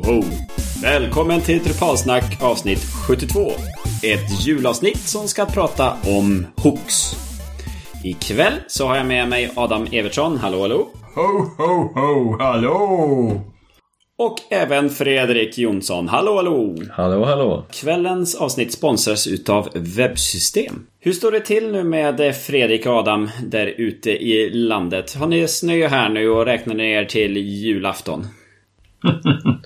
ho! Välkommen till Drupalsnack avsnitt 72. Ett julavsnitt som ska prata om hooks. Ikväll så har jag med mig Adam Evertsson. Hallå hallå! Ho, ho, ho, hallå! Och även Fredrik Jonsson. Hallå hallå! Hallå, hallå! Kvällens avsnitt sponsras utav Webbsystem. Hur står det till nu med Fredrik och Adam där ute i landet? Har ni snö här nu och räknar ner till julafton?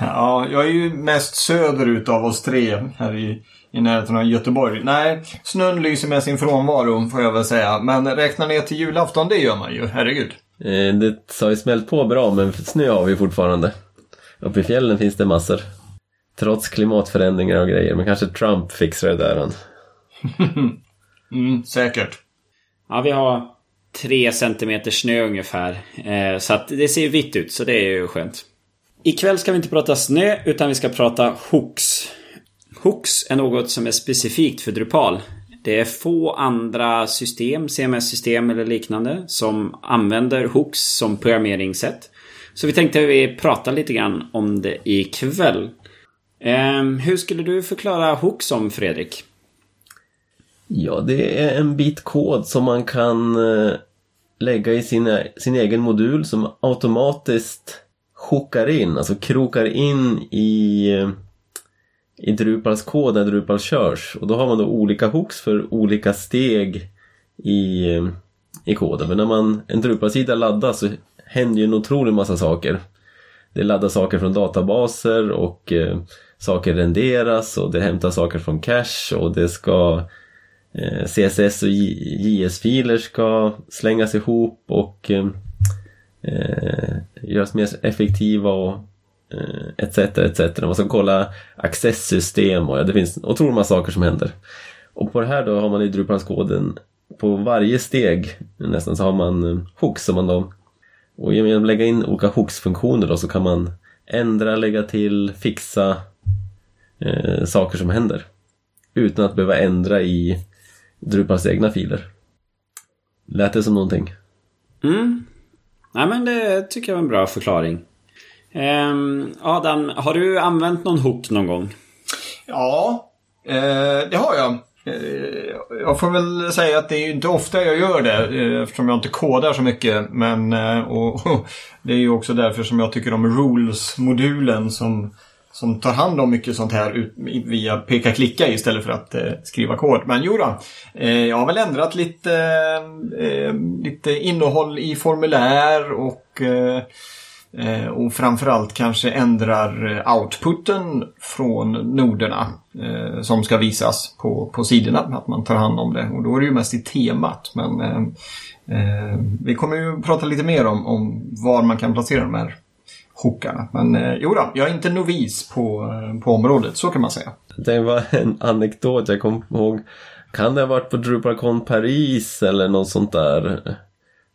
Ja, jag är ju mest söderut av oss tre här i, i närheten av Göteborg. Nej, snön lyser med sin frånvaro får jag väl säga. Men räkna ner till julafton, det gör man ju. Herregud. Eh, Det har ju smält på bra men snö har vi fortfarande. Uppe i fjällen finns det massor. Trots klimatförändringar och grejer. Men kanske Trump fixar det där han. Mm, säkert. Ja, vi har tre centimeter snö ungefär. Eh, så att det ser vitt ut, så det är ju skönt. Ikväll ska vi inte prata snö, utan vi ska prata hooks. Hooks är något som är specifikt för Drupal. Det är få andra system, CMS-system eller liknande, som använder hooks som programmeringssätt. Så vi tänkte vi prata lite grann om det ikväll. Eh, hur skulle du förklara hooks om Fredrik? Ja, det är en bit kod som man kan eh, lägga i sina, sin egen modul som automatiskt hookar in, alltså krokar in i, i Drupals kod när Drupal körs. Och då har man då olika hooks för olika steg i, i koden. Men när man, en Drupal-sida laddas så händer ju en otrolig massa saker. Det laddas saker från databaser och eh, saker renderas och det hämtas saker från cache och det ska eh, CSS och JS-filer ska slängas ihop och eh, eh, göras mer effektiva och eh, etc. etc. Man ska kolla accesssystem och ja, det finns otroligt många saker som händer. Och på det här då har man i Drupalskoden på varje steg nästan så har man eh, hooks som man då och genom att lägga in olika hooks-funktioner då så kan man ändra, lägga till, fixa eh, saker som händer. Utan att behöva ändra i Drupals egna filer. Lät det som någonting? Mm. Nej men det tycker jag var en bra förklaring. Ehm, Adam, har du använt någon hook någon gång? Ja, eh, det har jag. Eh, jag får väl säga att det är ju inte ofta jag gör det eh, eftersom jag inte kodar så mycket. Men eh, och, och, det är ju också därför som jag tycker om Rules-modulen som, som tar hand om mycket sånt här ut, via peka-klicka istället för att eh, skriva kod. Men jo då, eh, jag har väl ändrat lite, eh, eh lite innehåll i formulär och eh, eh och framförallt kanske ändrar eh, outputen från noderna eh, som ska visas på, på sidorna. Att man tar hand om det. Och då är det ju mest i temat. Men eh, eh, vi kommer ju prata lite mer om, om var man kan placera de här hookarna. Men eh, jo då, jag är inte novis på, eh, på området, så kan man säga. Det var en anekdot jag kom ihåg. Kan det ha varit på DrupalCon Paris eller något sånt där?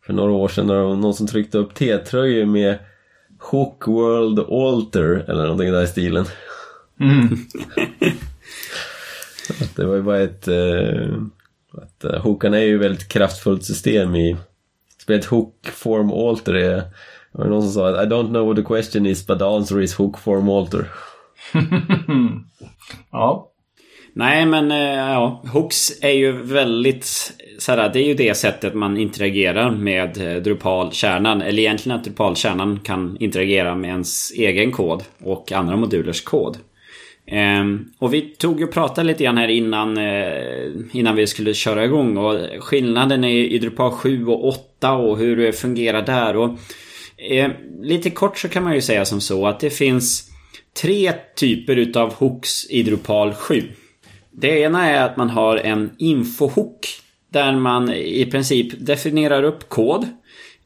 För några år sedan när någon som tryckte upp T-tröjor med Hook World Alter eller någonting där i stilen. Mm. det var ju bara ett... Eh, att, uh, hookarna är ju ett väldigt kraftfullt system i spelet Hook Form Alter är... Det var någon som sa att I don't know what the question is but the answer is Hook Form Alter. ja. Nej men eh, ja, hooks är ju väldigt såhär, det är ju det sättet man interagerar med eh, Drupal-kärnan. Eller egentligen att Drupal-kärnan kan interagera med ens egen kod och andra modulers kod. Ehm, och vi tog och pratade lite grann här innan, eh, innan vi skulle köra igång. Och skillnaden i Drupal 7 och 8 och hur det fungerar där. Och, eh, lite kort så kan man ju säga som så att det finns tre typer utav hooks i Drupal 7. Det ena är att man har en infohook där man i princip definierar upp kod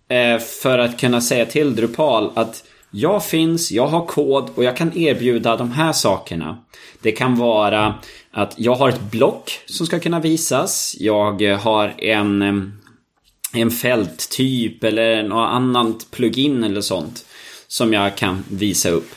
eh, för att kunna säga till Drupal att jag finns, jag har kod och jag kan erbjuda de här sakerna. Det kan vara att jag har ett block som ska kunna visas. Jag har en, en fälttyp eller något annat plugin eller sånt som jag kan visa upp.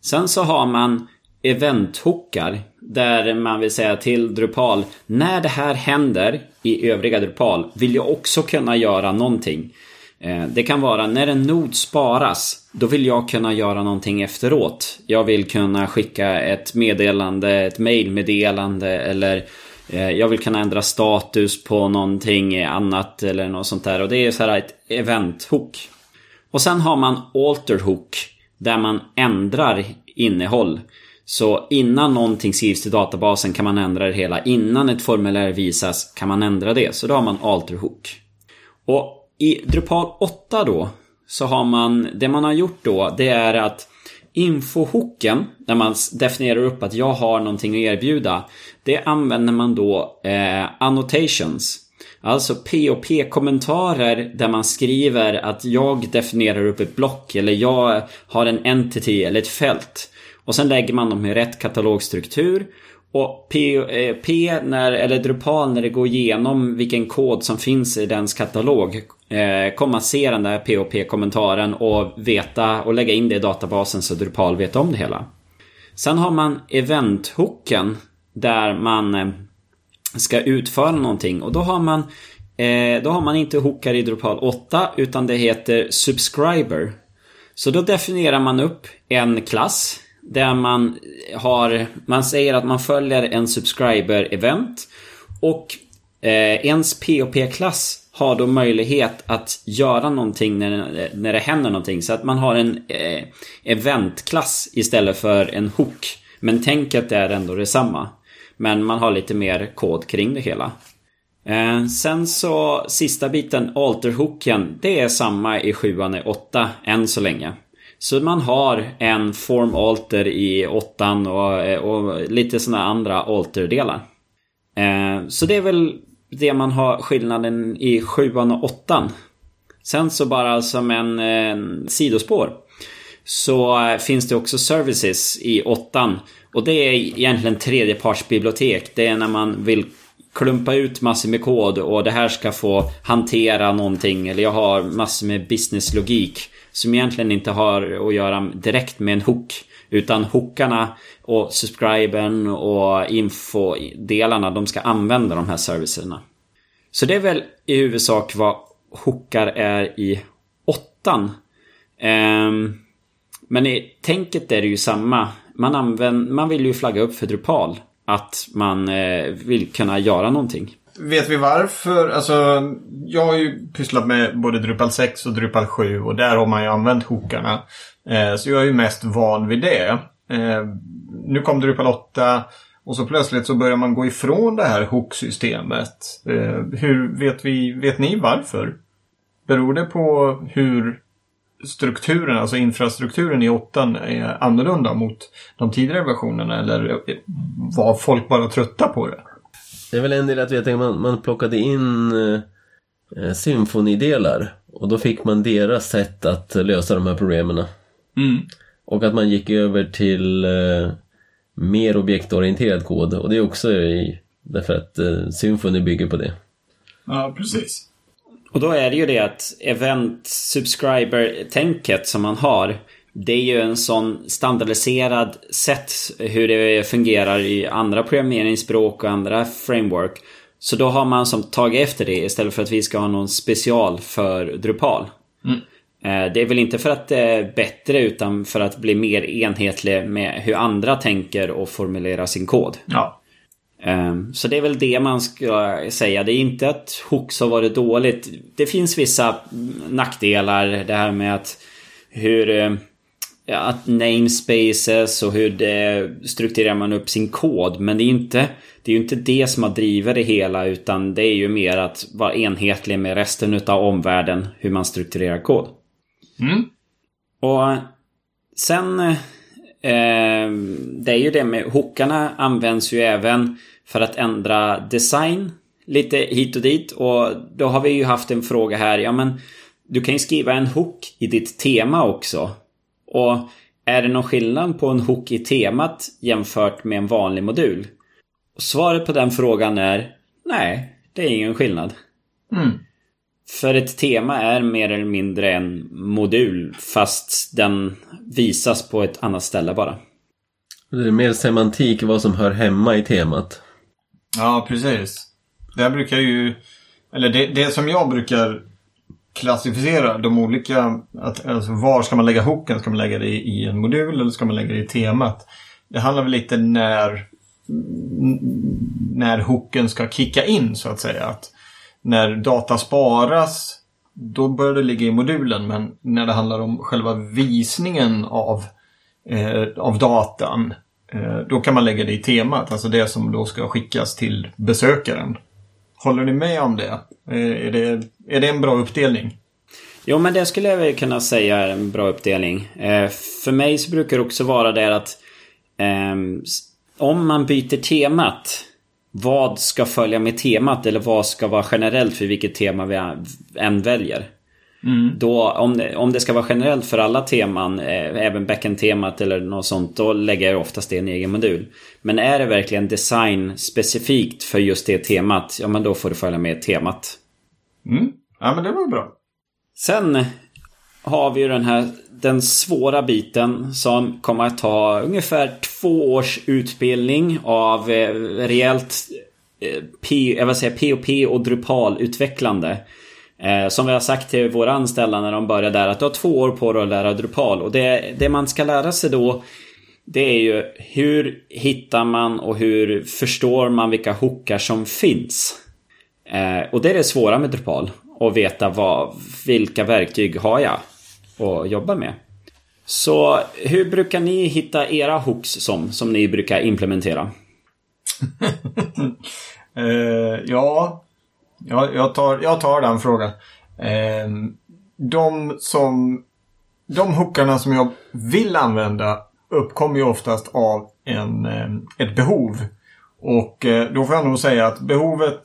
Sen så har man eventhookar där man vill säga till Drupal när det här händer i övriga Drupal vill jag också kunna göra någonting. Eh, det kan vara när en nod sparas. Då vill jag kunna göra någonting efteråt. Jag vill kunna skicka ett meddelande, ett mailmeddelande eller eh, Eh, jag vill kunna ändra status på någonting annat eller något sånt där. Och det är så här ett event-hook. Och sen har man alter hook. Där man ändrar innehåll. Så innan någonting skrivs till databasen kan man ändra det hela. Innan ett formulär visas kan man ändra det. Så då har man alter hook. Och i Drupal 8 då så har man, det man har gjort då det är att infohooken, när man definierar upp att jag har någonting att erbjuda. Det använder man då eh, annotations. Alltså POP-kommentarer där man skriver att jag definierar upp ett block eller jag har en entity eller ett fält. Och sen lägger man dem i rätt katalogstruktur. Och P, eh, P när, eller Drupal när det går igenom vilken kod som finns i dens katalog eh, kommer att se den där POP-kommentaren och veta och lägga in det i databasen så Drupal vet om det hela. Sen har man event-hooken där man eh, ska utföra någonting och då har man eh, då har man inte hookar i Drupal 8 utan det heter subscriber. Så då definierar man upp en klass där man har, man säger att man följer en subscriber-event. Och eh, ens POP-klass har då möjlighet att göra någonting när, när det händer någonting. Så att man har en eh, eventklass istället för en hook. Men tänket är ändå detsamma. Men man har lite mer kod kring det hela. Eh, sen så sista biten, alterhooken. Det är samma i 7 och 8 än så länge. Så man har en form alter i åttan och, och lite sådana andra alter-delar. Eh, så det är väl det man har skillnaden i sjuan och åttan. Sen så bara som en en sidospår. Så finns det också services i åttan. Och det är egentligen tredjepartsbibliotek. Det är när man vill klumpa ut massor med kod och det här ska få hantera någonting. Eller jag har massor med businesslogik. Som egentligen inte har att göra direkt med en hook. Utan hookarna och subscriben och infodelarna de ska använda de här servicerna. Så det är väl i huvudsak vad hookar är i åttan. Ehm, men i tänket är det ju samma. Man, använder, man vill ju flagga upp för Drupal. Att man eh, vill kunna göra någonting. Vet vi varför? Alltså, jag har ju pysslat med både Drupal 6 och Drupal 7 och där har man ju använt hookarna. Eh, så jag är ju mest van vid det. Eh, nu kom Drupal 8 och så plötsligt så börjar man gå ifrån det här hook-systemet. Eh, hur vet, vi, vet ni varför? Beror det på hur strukturen, alltså infrastrukturen i 8 är annorlunda mot de tidigare versionerna eller var folk bara trötta på det? Det är väl en del att veta att man, man plockade in eh, symfonidelar och då fick man deras sätt att lösa de här problemen. Mm. Och att man gick över till eh, mer objektorienterad kod och det är också i, därför att eh, Symfony bygger på det. Ja, precis. Och då är det ju det att event subscriber-tänket som man har det är ju en sån standardiserad sätt hur det fungerar i andra programmeringsspråk och andra framework. Så då har man som tagit efter det istället för att vi ska ha någon special för Drupal. Mm. Eh, det är väl inte för att det är bättre utan för att bli mer enhetlig med hur andra tänker och formulerar sin kod. Ja. Ehm, så det är väl det man ska säga. Det är inte att Hooks har varit dåligt. Det finns vissa nackdelar. Det här med att hur eh, att namespaces och hur det strukturerar man upp sin kod. Men det är ju inte det, är inte det som har drivit det hela utan det är ju mer att vara enhetlig med resten av omvärlden hur man strukturerar kod. Mm. Och sen eh, det är ju det med hookarna används ju även för att ändra design lite hit och dit och då har vi ju haft en fråga här. Ja men du kan ju skriva en hook i ditt tema också. Och är det någon skillnad på en hook i temat jämfört med en vanlig modul? Och svaret på den frågan är nej, det är ingen skillnad. Mm. För ett tema är mer eller mindre en modul fast den visas på ett annat ställe bara. Det är mer semantik vad som hör hemma i temat. Ja, precis. Det brukar ju... Eller det, det som jag brukar klassificera de olika... Att, alltså var ska man lägga hooken? Ska man lägga det i en modul eller ska man lägga det i temat? Det handlar väl lite när när hooken ska kicka in så att säga. Att när data sparas då börjar det ligga i modulen men när det handlar om själva visningen av, eh, av datan eh, då kan man lägga det i temat, alltså det som då ska skickas till besökaren. Håller ni med om det? Eh, är, det är det en bra uppdelning? Jo men det skulle jag väl kunna säga är en bra uppdelning. Eh, för mig så brukar det också vara det att ehm, om man byter temat vad ska följa med temat eller vad ska vara generellt för vilket tema vi än väljer. Mm. Då, om, om det ska vara generellt för alla teman, eh, även backend-temat eller något sånt, då lägger jag oftast det i en egen modul. Men är det verkligen design specifikt för just det temat, ja men då får du följa med temat. Mm. Ja men det var bra. Sen har vi ju den här den svåra biten som kommer att ta ungefär två års utbildning av eh, rejält eh, P, jag vill säga POP och Drupal-utvecklande. Eh, som vi har sagt till våra anställda när de börjar där att du har två år på dig att lära Drupal. Och det, det man ska lära sig då det är ju hur hittar man och hur förstår man vilka hookar som finns. Eh, och det är det svåra med Drupal. Att veta vad, vilka verktyg har jag att jobba med. Så hur brukar ni hitta era hooks som, som ni brukar implementera? eh, ja, jag, jag, tar, jag tar den frågan. Eh, de som... De hookarna som jag vill använda uppkommer ju oftast av en, ehm, ett behov. Och eh, då får jag nog säga att behovet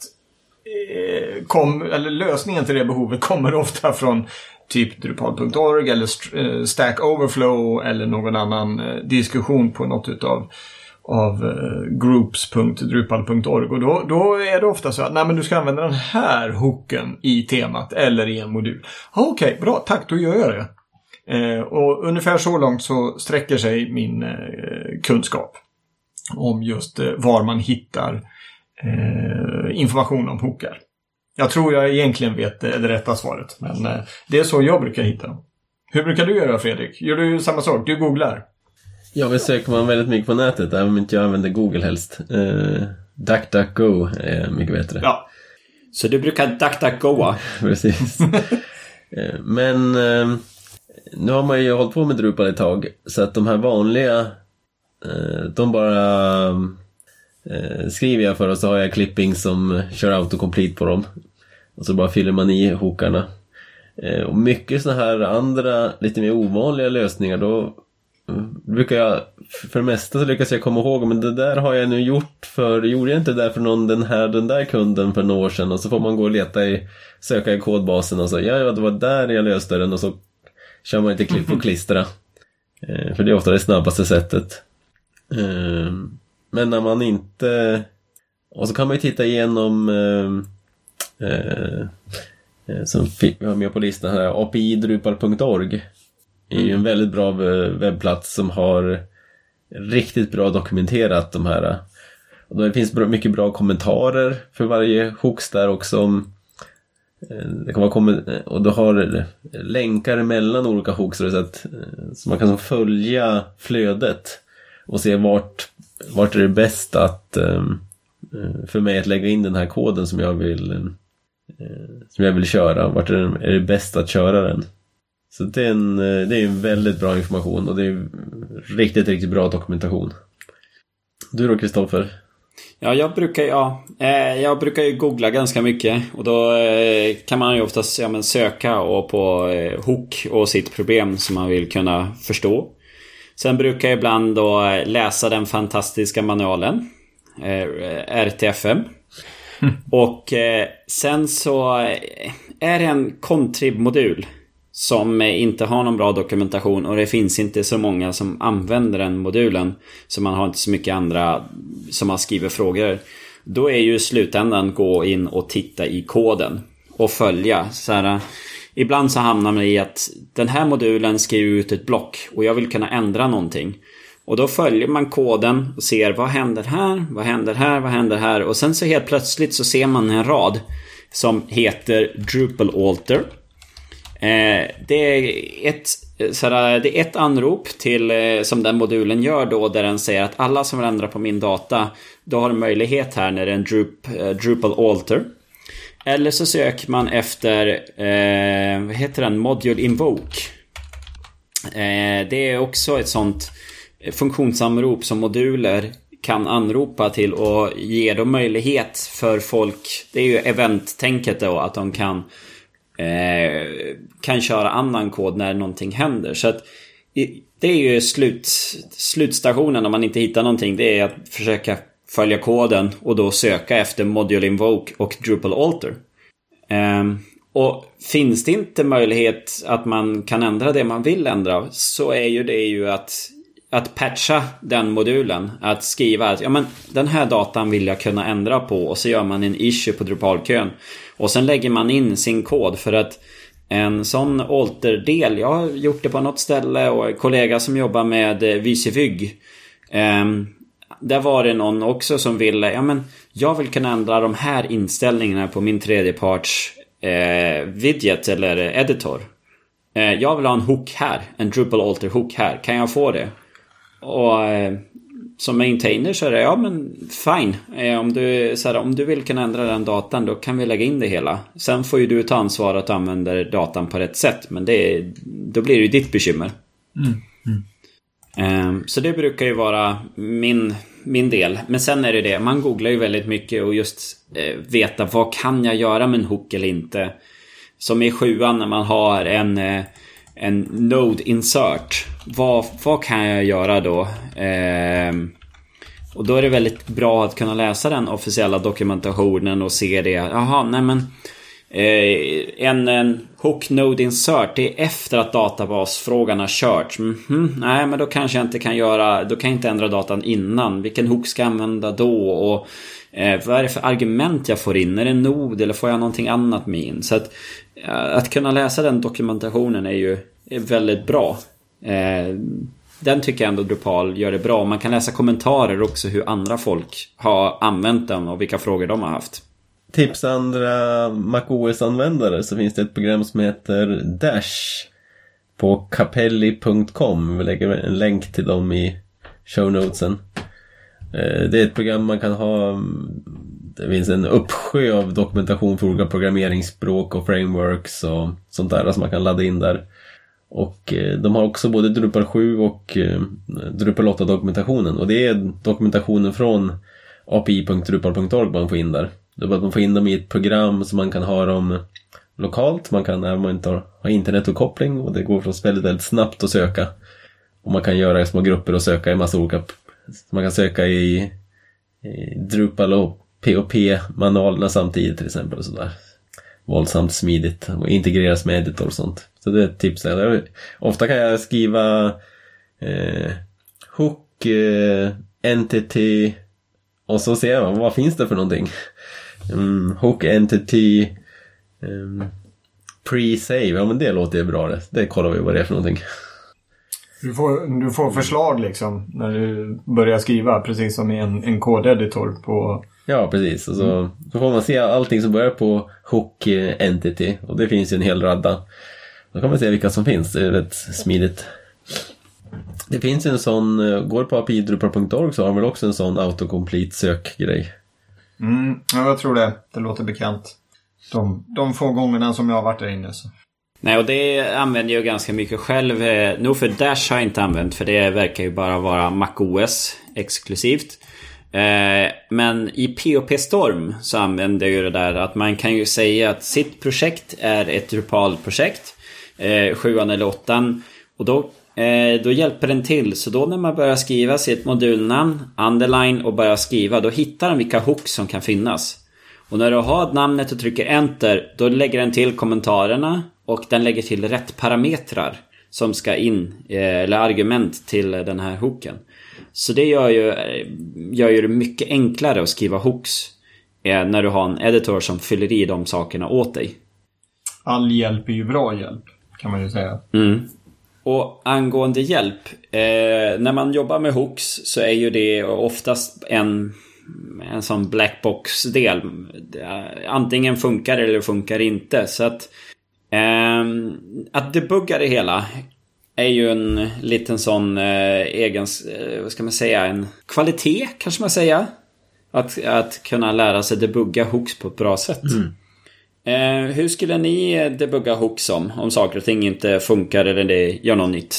eh, kom, eller lösningen till det behovet kommer ofta från typ Drupal.org eller eh, Stack Overflow eller någon annan eh, diskussion på något utav av eh, groups.drupal.org och då, då är det ofta så att nej men du ska använda den här hooken i temat eller i en modul. Okej, okay, bra, tack, då gör jag det. Eh, och ungefär så långt så sträcker sig min eh, kunskap om just eh, var man hittar eh, information om hookar. Jag tror jag egentligen vet det rätta svaret. Men eh, det är så jag brukar hitta dem. Hur brukar du göra Fredrik? Gör du samma sak? Du googlar? Ja, men söker man väldigt mycket på nätet, även om inte jag använder Google helst. Uh, DuckDuckGo är mycket bättre. Ja. Så du brukar DuckDuckGoa? Precis. uh, men uh, nu har man ju hållit på med Drupal ett tag, så att de här vanliga, de bara eh, skriver jag för och så har jag clipping som kör autocomplete på dem. Och så bara fyller man i hookarna. Eh, och mycket sådana här andra, lite mer ovanliga lösningar då brukar jag, för det mesta så lyckas jag komma ihåg, men det där har jag nu gjort för, gjorde jag inte det där för någon, den här, den där kunden för några år sedan och så får man gå och leta i, söka i kodbasen och så, ja, ja det var där jag löste den och så kör man inte klipp och klistra. Eh, för det är ofta det snabbaste sättet. Eh, men när man inte... Och så kan man ju titta igenom eh, eh, eh som vi har med på listan här, apidrupal.org är ju en väldigt bra webbplats som har riktigt bra dokumenterat de här. Och det finns mycket bra kommentarer för varje hooks där också. Eh, det kan vara och du har länkar mellan olika hooks så att så man kan följa flödet och se vart vart är det bäst att ehm, eh, för mig att lägga in den här koden som jag vill eh, som jag vill köra. Vart är det, är det bäst att köra den? Så det är, en, eh, det är en väldigt bra information och det är riktigt, riktigt bra dokumentation. Du då Kristoffer? Ja, jag brukar, ja, jag brukar ju googla ganska mycket och då kan man ju oftast ja, men söka och på hook och sitt problem som man vill kunna förstå. Sen brukar jag ibland då läsa den fantastiska manualen. Eh, RTFM. Och eh, sen så är det en Contrib-modul. Som eh, inte har någon bra dokumentation och det finns inte så många som använder den modulen. Så man har inte så mycket andra som har skrivit frågor. Då är ju slutändan gå in och titta i koden. Och följa. Så här, eh, Ibland så hamnar man i att den här modulen skriver ut ett block och jag vill kunna ändra någonting. Och då följer man koden och ser vad händer här, vad händer här, vad händer här och sen så helt plötsligt så ser man en rad som heter Drupal Alter. Eh, det, är ett, sådär, det är ett anrop till, eh, som den modulen gör då där den säger att alla som vill ändra på min data då har en möjlighet här när det är en Drup, eh, Drupal Alter. Eller så söker man efter, eh, vad heter den, Module Invoke. Eh, det är också ett sånt funktionsanrop som moduler kan anropa till och ge dem möjlighet för folk. Det är ju event-tänket då att de kan eh, Eh, kan köra annan kod när någonting händer. Så att det är ju slut, slutstationen om man inte hittar någonting. Det är att försöka följa koden och då söka efter Module Invoke och Drupal Alter. Um, och finns det inte möjlighet att man kan ändra det man vill ändra så är ju det ju att att patcha den modulen. Att skriva att ja, men, den här datan vill jag kunna ändra på och så gör man en issue på Drupalkön. Och sen lägger man in sin kod för att en sån alterdel, jag har gjort det på något ställe och en kollega som jobbar med Visivygg. Eh, ehm, där var det någon också som ville, ja men jag vill kunna ändra de här inställningarna på min tredjeparts eh, widget eller editor. Eh, jag vill ha en hook här, en Drupal alter hook här. Kan jag få det? Och eh, som maintainer så är det, ja men fine. Eh, om, du, så här, om du vill kunna ändra den datan då kan vi lägga in det hela. Sen får ju du ta ansvar att använda datan på rätt sätt. Men det, då blir det ju ditt bekymmer. Mm. Mm. Eh, så det brukar ju vara min, min del. Men sen är det det, man googlar ju väldigt mycket och just veta vad kan jag göra med en hook eller inte. Som i sjuan när man har en en Node Insert. Vad, vad kan jag göra då? Eh, och då är det väldigt bra att kunna läsa den officiella dokumentationen och se det. Jaha, nej men. Eh, en, en Hook Node Insert, det är efter att databasfrågan har körts. Mm -hmm, nej, men då kanske jag inte kan göra, då kan jag inte ändra datan innan. Vilken hook ska jag använda då? Och eh, vad är det för argument jag får in? Är det nod eller får jag någonting annat med in? Så att, eh, att kunna läsa den dokumentationen är ju är väldigt bra. Eh, den tycker jag ändå Drupal gör det bra. Man kan läsa kommentarer också hur andra folk har använt den och vilka frågor de har haft. Tips andra MacOS-användare så finns det ett program som heter Dash på capelli.com. Vi lägger en länk till dem i show notesen. Eh, det är ett program man kan ha mm, det finns en uppsjö av dokumentation för olika programmeringsspråk och frameworks och sånt där som man kan ladda in där. Och eh, de har också både Drupal 7 och eh, Drupal 8 dokumentationen och det är dokumentationen från api.drupal.org man får in där. Det är att man får in dem i ett program så man kan ha dem lokalt, man kan även man inte ha internetuppkoppling och det går förstås väldigt, väldigt snabbt att söka. Och man kan göra i små grupper och söka i massa olika, man kan söka i, i Drupal och POP-manualerna samtidigt till exempel och sådär våldsamt smidigt och integreras med editor och sånt. Så det är ett tips. Ofta kan jag skriva eh, hook, eh, entity och så ser jag vad finns det för någonting. Mm, hook entity eh, pre-save, ja men det låter ju bra det. Det kollar vi vad det är för någonting. Du får, du får förslag liksom när du börjar skriva precis som i en, en kodeditor på Ja, precis. Och så, mm. så får man se allting som börjar på Hook Entity. Och det finns ju en hel radda. Då kan man se vilka som finns. Det är rätt smidigt. Det finns ju en sån, går på apidrupar.org så har man väl också en sån autocomplete sökgrej. Mm, ja, jag tror det. Det låter bekant. De, de få gångerna som jag har varit där inne. Så. Nej, och det använder jag ganska mycket själv. Eh, nog för Dash har jag inte använt för det verkar ju bara vara MacOS exklusivt. Eh, men i POP Storm så använder jag ju det där att man kan ju säga att sitt projekt är ett Drupal-projekt. Eh, sjuan eller åttan. Och då, eh, då hjälper den till. Så då när man börjar skriva sitt modulnamn, underline och börjar skriva, då hittar den vilka hooks som kan finnas. Och när du har namnet och trycker enter, då lägger den till kommentarerna och den lägger till rätt parametrar som ska in, eh, eller argument till den här hooken. Så det gör ju, gör ju det mycket enklare att skriva hooks eh, när du har en editor som fyller i de sakerna åt dig. All hjälp är ju bra hjälp, kan man ju säga. Mm. Och angående hjälp, eh, när man jobbar med hooks så är ju det oftast en, en sån blackbox-del. Antingen funkar det eller funkar inte. Så att Ehm, att debugga det hela är ju en liten sån eh, egen, eh, vad ska man säga, en kvalitet kanske man säger. Att, att kunna lära sig debugga hooks på ett bra sätt. Eh, hur skulle ni debugga hooks om? Om saker och ting inte funkar eller det gör något nytt?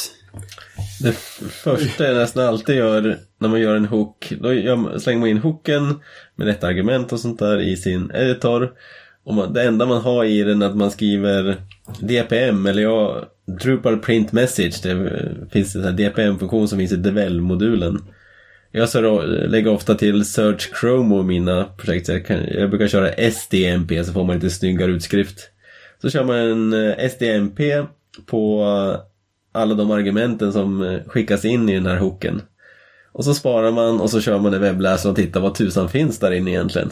Det första jag nästan alltid gör när man gör en hook, då slänger man in hooken med rätt argument och sånt där i sin editor. Och man, det enda man har i den är att man skriver DPM eller ja, Drupal Print Message. Det finns en DPM-funktion som finns i Devel-modulen. Jag så lägger ofta till Search Chrome och mina projekt. Jag, kan, jag brukar köra SDMP så får man lite snyggare utskrift. Så kör man en eh, SDMP på alla de argumenten som eh, skickas in i den här hooken. Och så sparar man och så kör man en webbläsare och tittar vad tusan finns där inne egentligen.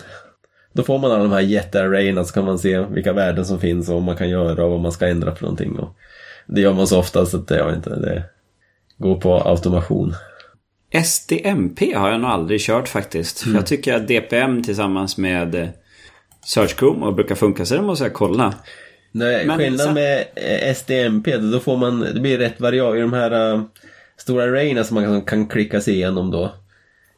Då får man alla de här jättearrayerna så kan man se vilka värden som finns och vad man kan göra och vad man ska ändra för någonting. Och det gör man så ofta så att jag vet inte, det går på automation. SDMP har jag nog aldrig kört faktiskt. För jag tycker att DPM tillsammans med eh, Search Chrome och brukar funka så det måste jag kolla. Nej, Men skillnaden med eh, SDMP, då får man, det blir rätt variabler i de här uh, stora arrayerna som man kan, kan klicka sig igenom då.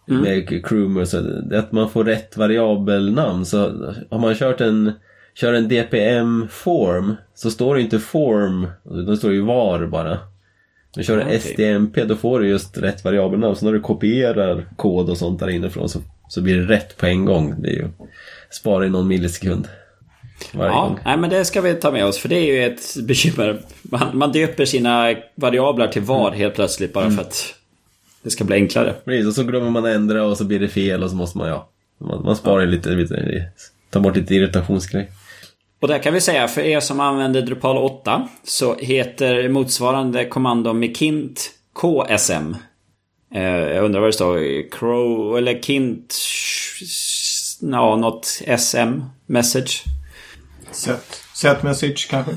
Med Chrome så, det är att man får rätt variabelnamn. Så har man kört en, kör en DPM form så står det inte form, då står det ju var bara. Men kör du Ja, okej. SDMP då får du just rätt variabelnamn. Så när du kopierar kod och sånt där inifrån så, så blir det rätt på en gång. Det är ju, sparar i någon millisekund. Varje Ja, gång. nej, men det ska vi ta med oss för det är ju ett bekymmer. Man, man döper sina variabler till var helt plötsligt bara för att det ska bli enklare. Precis, och så glömmer man ändra och så blir det fel och så måste man, ja. Man, man sparar ju lite, lite, tar bort lite irritationsgrej. Och där kan vi säga för er som använder Drupal 8 så heter motsvarande kommando med kint KSM. Eh, jag undrar vad det står. Crow eller kint... Ja, något SM message. Set, set message kanske?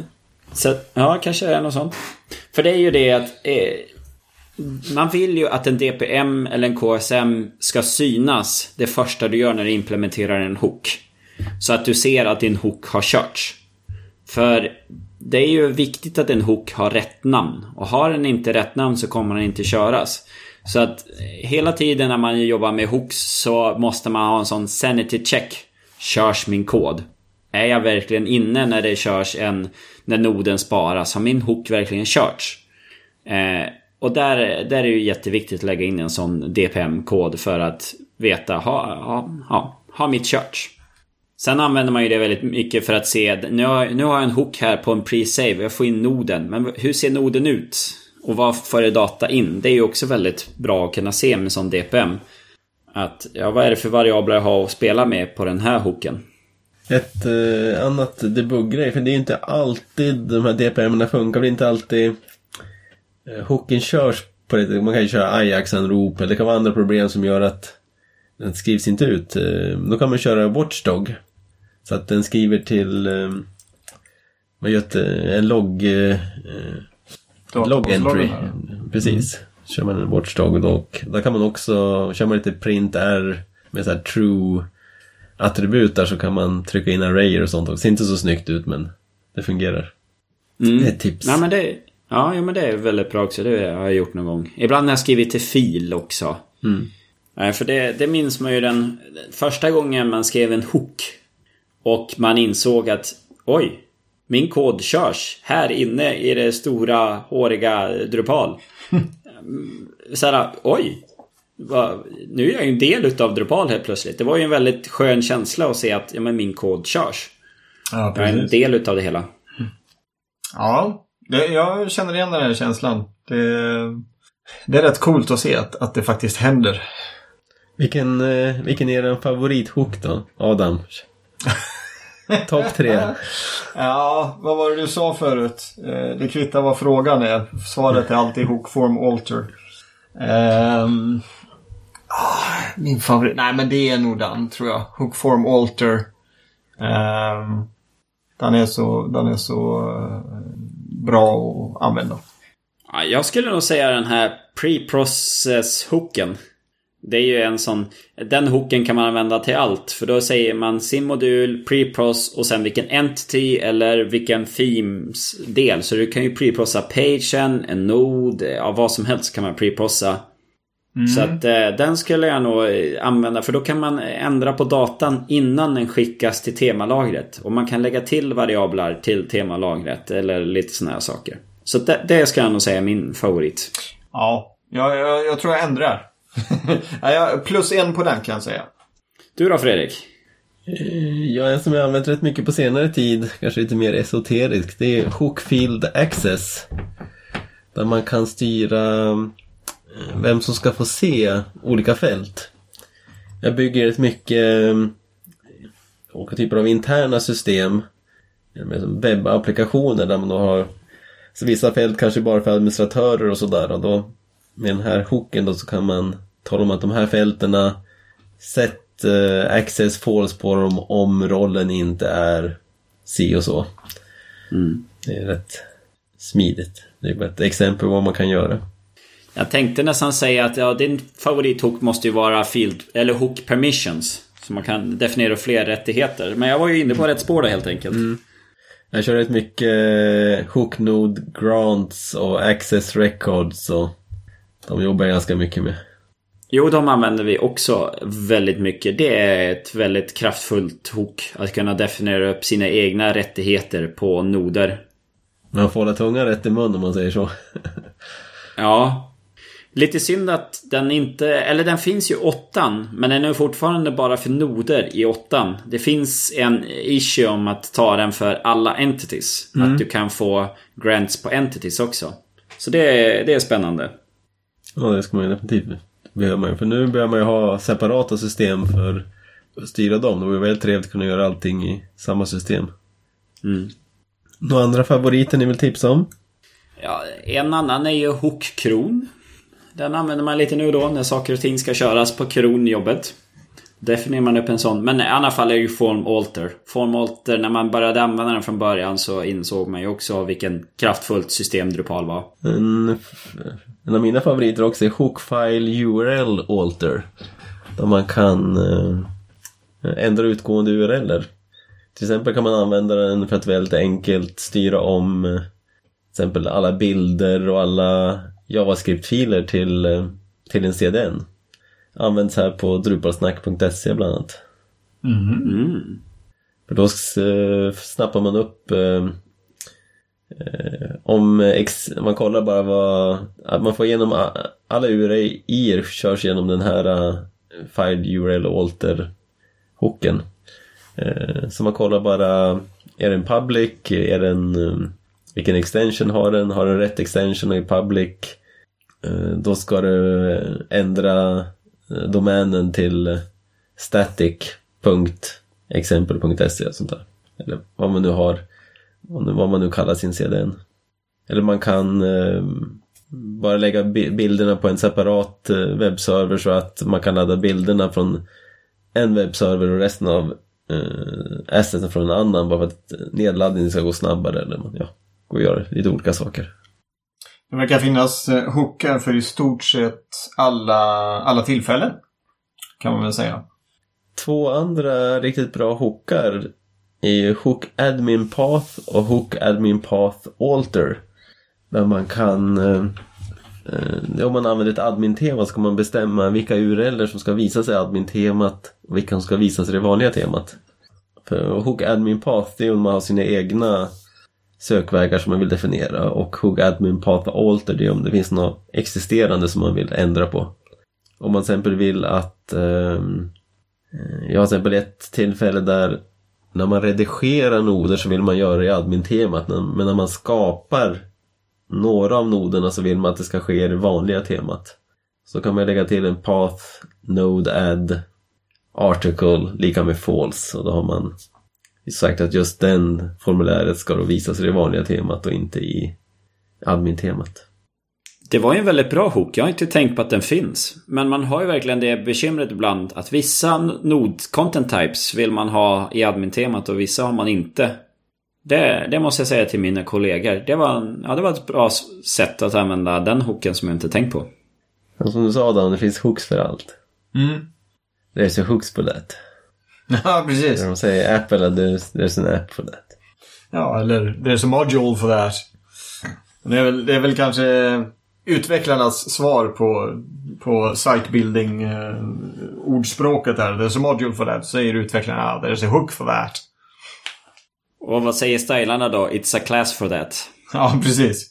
Så, ja, kanske är något sånt. För det är ju det att eh, man vill ju att en DPM eller en KSM ska synas det första du gör när du implementerar en hook. Så att du ser att din hook har körts. För det är ju viktigt att en hook har rätt namn. Och har den inte rätt namn så kommer den inte köras. Så att hela tiden när man jobbar med hooks så måste man ha en sån sanity check. Körs min kod? Är jag verkligen inne när det körs en... När noden sparas? Har min hook verkligen körts? Eh, och där, där är det ju jätteviktigt att lägga in en sån DPM-kod för att veta, ha, ha, ha, mitt körts? Sen använder man ju det väldigt mycket för att se, nu har, nu har jag en hook här på en pre-save, jag får in noden, men hur ser noden ut? Och vad för data in? Det är ju också väldigt bra att kunna se med sån DPM. Att, ja vad är det för variabler jag har att spela med på den här hooken? Ett eh, annat debuggrej, för det är ju inte alltid de här DPM-erna funkar. Det är inte alltid eh, hooken körs på det. Man kan ju köra Ajax-anrop eller det kan vara andra problem som gör att den skrivs inte ut. Eh, då kan man köra Watchdog. Så att den skriver till eh, vad det, en logg, eh, log entry. Precis. Kör man en Watchdog och då kan man också, kör man lite print R med så här true attribut där så kan man trycka in arrayer och sånt också. Ser inte så snyggt ut men det fungerar. Det är ett tips. Nej men det... Ja, jo, men det är väldigt bra också. Det har jag gjort någon gång. Ibland har jag skrivit till fil också. Nej, för det, det minns man ju den första gången man skrev en hook. Och man insåg att oj, min kod körs här inne i det stora håriga Drupal. Såhär, oj. Nu är jag ju en del utav Drupal helt plötsligt. Det var ju en väldigt skön känsla att se att ja, men min kod körs. Ja, Jag är en del utav det hela. Ja, det, jag känner igen den här känslan. Det, det är rätt coolt att se att, att det faktiskt händer. Vilken, eh, vilken är din favorithook då? Adam? Topp tre. Ja, vad var det du sa förut? Eh, Det kvittar vad frågan är. Svaret är alltid hook form alter. Ah, min favorit? Nej, men det är nog den tror jag. Hook form alter. Ehm, den är så, den är så eh, bra att använda. Ja, jag skulle nog säga den här pre-process hooken. Det är ju en sån... Den hooken kan man använda till allt. För då säger man sin modul, preproc och sen vilken entity eller vilken themes-del. Så du kan ju preprossa pagen, en node, ja vad som helst kan man preprossa. Mm. Så att eh, den skulle jag nog eh, använda för då kan man ändra på datan innan den skickas till temalagret. Och man kan lägga till variabler till temalagret eller lite sådana här saker. Så det, det ska jag nog säga är min favorit. Ja, jag, jag, jag tror jag ändrar. Plus en på den kan jag säga. Du då Fredrik? Ja, en som jag använt rätt mycket på senare tid, kanske lite mer esoterisk, det är Hookfield Access. Där man kan styra eh, vem som ska få se olika fält. Jag bygger rätt mycket eh, olika typer av interna system. Med webbapplikationer där man då har så vissa fält kanske bara för administratörer och sådär. Och då med den här hooken då så kan man tala om att de här fältena sätt uh, access false på dem om rollen inte är si och så. Mm. Det är rätt smidigt. Det är ett exempel på vad man kan göra. Jag tänkte nästan säga att ja, din favorithook måste ju vara field eller hook permissions. Så man kan definiera fler rättigheter. Men jag var ju inne på rätt spår där helt enkelt. Mm. Jag kör rätt mycket eh, hook node grants och access records och de jobbar jag ganska mycket med. Jo, de använder vi också väldigt mycket. Det är ett väldigt kraftfullt hook. Att kunna definiera upp sina egna rättigheter på noder. Man får hålla tungan rätt i mun om man säger så. ja. Lite synd att den inte, eller den finns ju åttan, men den är fortfarande bara för noder i åttan. Det finns en issue om att ta den för alla entities. Mm. Att du kan få grants på entities också. Så det, det är spännande. Ja, det ska man ju definitivt behöver man För nu börjar man ju ha separata system för att styra dem. Det vore väldigt trevligt att kunna göra allting i samma system. Mm. Några andra favoriter ni vill tipsa om? Ja, en annan är ju Hook-kron. Den använder man lite nu då när saker och ting ska köras på kronjobbet. Definierar man upp en sån. Men i alla fall är det ju Form Alter. Form Alter, när man började använda den från början så insåg man ju också vilken kraftfullt system Drupal var. En en av mina favoriter också är Hookfile URL Alter. Där man kan eh, ändra utgående URLer. Till exempel kan man använda den för att väldigt enkelt styra om eh, till exempel alla bilder och alla JavaScript-filer till, eh, till en CDN. Används här på drupalsnack.se bland annat. Mm. Mm. För då eh, snappar man upp eh, Eh, om ex, man kollar bara vad, att man får igenom alla URI körs genom den här uh, Fired URL Alter hooken. Uh, så man kollar bara, är den public? Är den, um, vilken extension har den? Har den rätt extension och är public? Uh, då ska du ändra Eh, domänen till eh, static.exempel.se och sånt där. Eller vad man nu har vad man nu kallar sin CDN. Eller man kan eh, bara lägga bilderna på en separat webbserver så att man kan ladda bilderna från en webbserver och resten av eh, asseten från en annan bara för att nedladdningen ska gå snabbare. Eller ja, gå och göra lite olika saker. Det verkar finnas eh, hookar för i stort sett alla, alla tillfällen. Kan man väl säga. Två andra riktigt bra hookar är Hook Admin Path och Hook Admin Path Alter. Där man kan, eh, eh om man använder ett admin-tema så kan man bestämma vilka URLer som ska visas i admin-temat och vilka som ska visas i det vanliga temat. För Hook Admin Path det är om man har sina egna sökvägar som man vill definiera och Hook Admin Path Alter det är om det finns något existerande som man vill ändra på. Om man till exempel vill att ehm, eh, jag har till exempel ett tillfälle där när man redigerar noder så vill man göra det i admin-temat. Men när man skapar några av noderna så vill man att det ska ske i det vanliga temat. Så kan man lägga till en path node add article lika med false. Och då har man sagt att just den formuläret ska då visas i det vanliga temat och inte i admin-temat. Det var ju en väldigt bra hook. Jag har inte tänkt på att den finns. Men man har ju verkligen det bekymret ibland att vissa nod content types vill man ha i admin-temat och vissa har man inte. Det, det måste jag säga till mina kollegor. Det var, ja, det var ett bra sätt att använda den hooken som jag inte tänkt på. Som du sa Dan, det finns hooks för allt. Mm. There's a hooks for that. Ja, precis. När de säger app eller there's, there's an app for that. Ja, eller there's a module for that. Det är väl, det är väl kanske utvecklarnas svar på, på sitebuilding eh, ordspråket här. There's a module for that. Säger utvecklarna ah, there's a hook for that. Och vad säger stylarna då? It's a class for that. Ja, precis.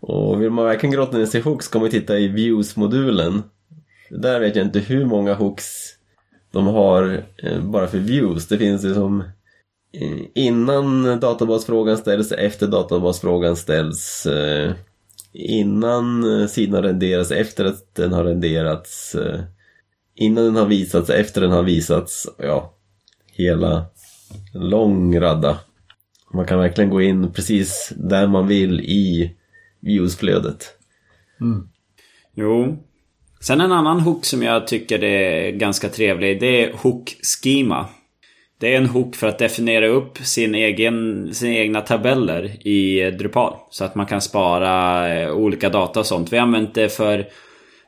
Och vill man verkligen grotta ner sig i hooks kan man titta i views-modulen. Där vet jag inte hur många hooks de har eh, bara för views. Det finns ju som eh, innan databasfrågan ställs, efter databasfrågan ställs, eh, innan sidan renderas, efter att den har renderats, innan den har visats, efter den har visats. Ja, hela lång radda. Man kan verkligen gå in precis där man vill i viewsflödet. Jo. Sen en annan hook som jag tycker är ganska trevlig. Det är hook schema. Det är en hook för att definiera upp sin egen, sina egna tabeller i Drupal. Så att man kan spara eh, olika data och sånt. Vi har använt det för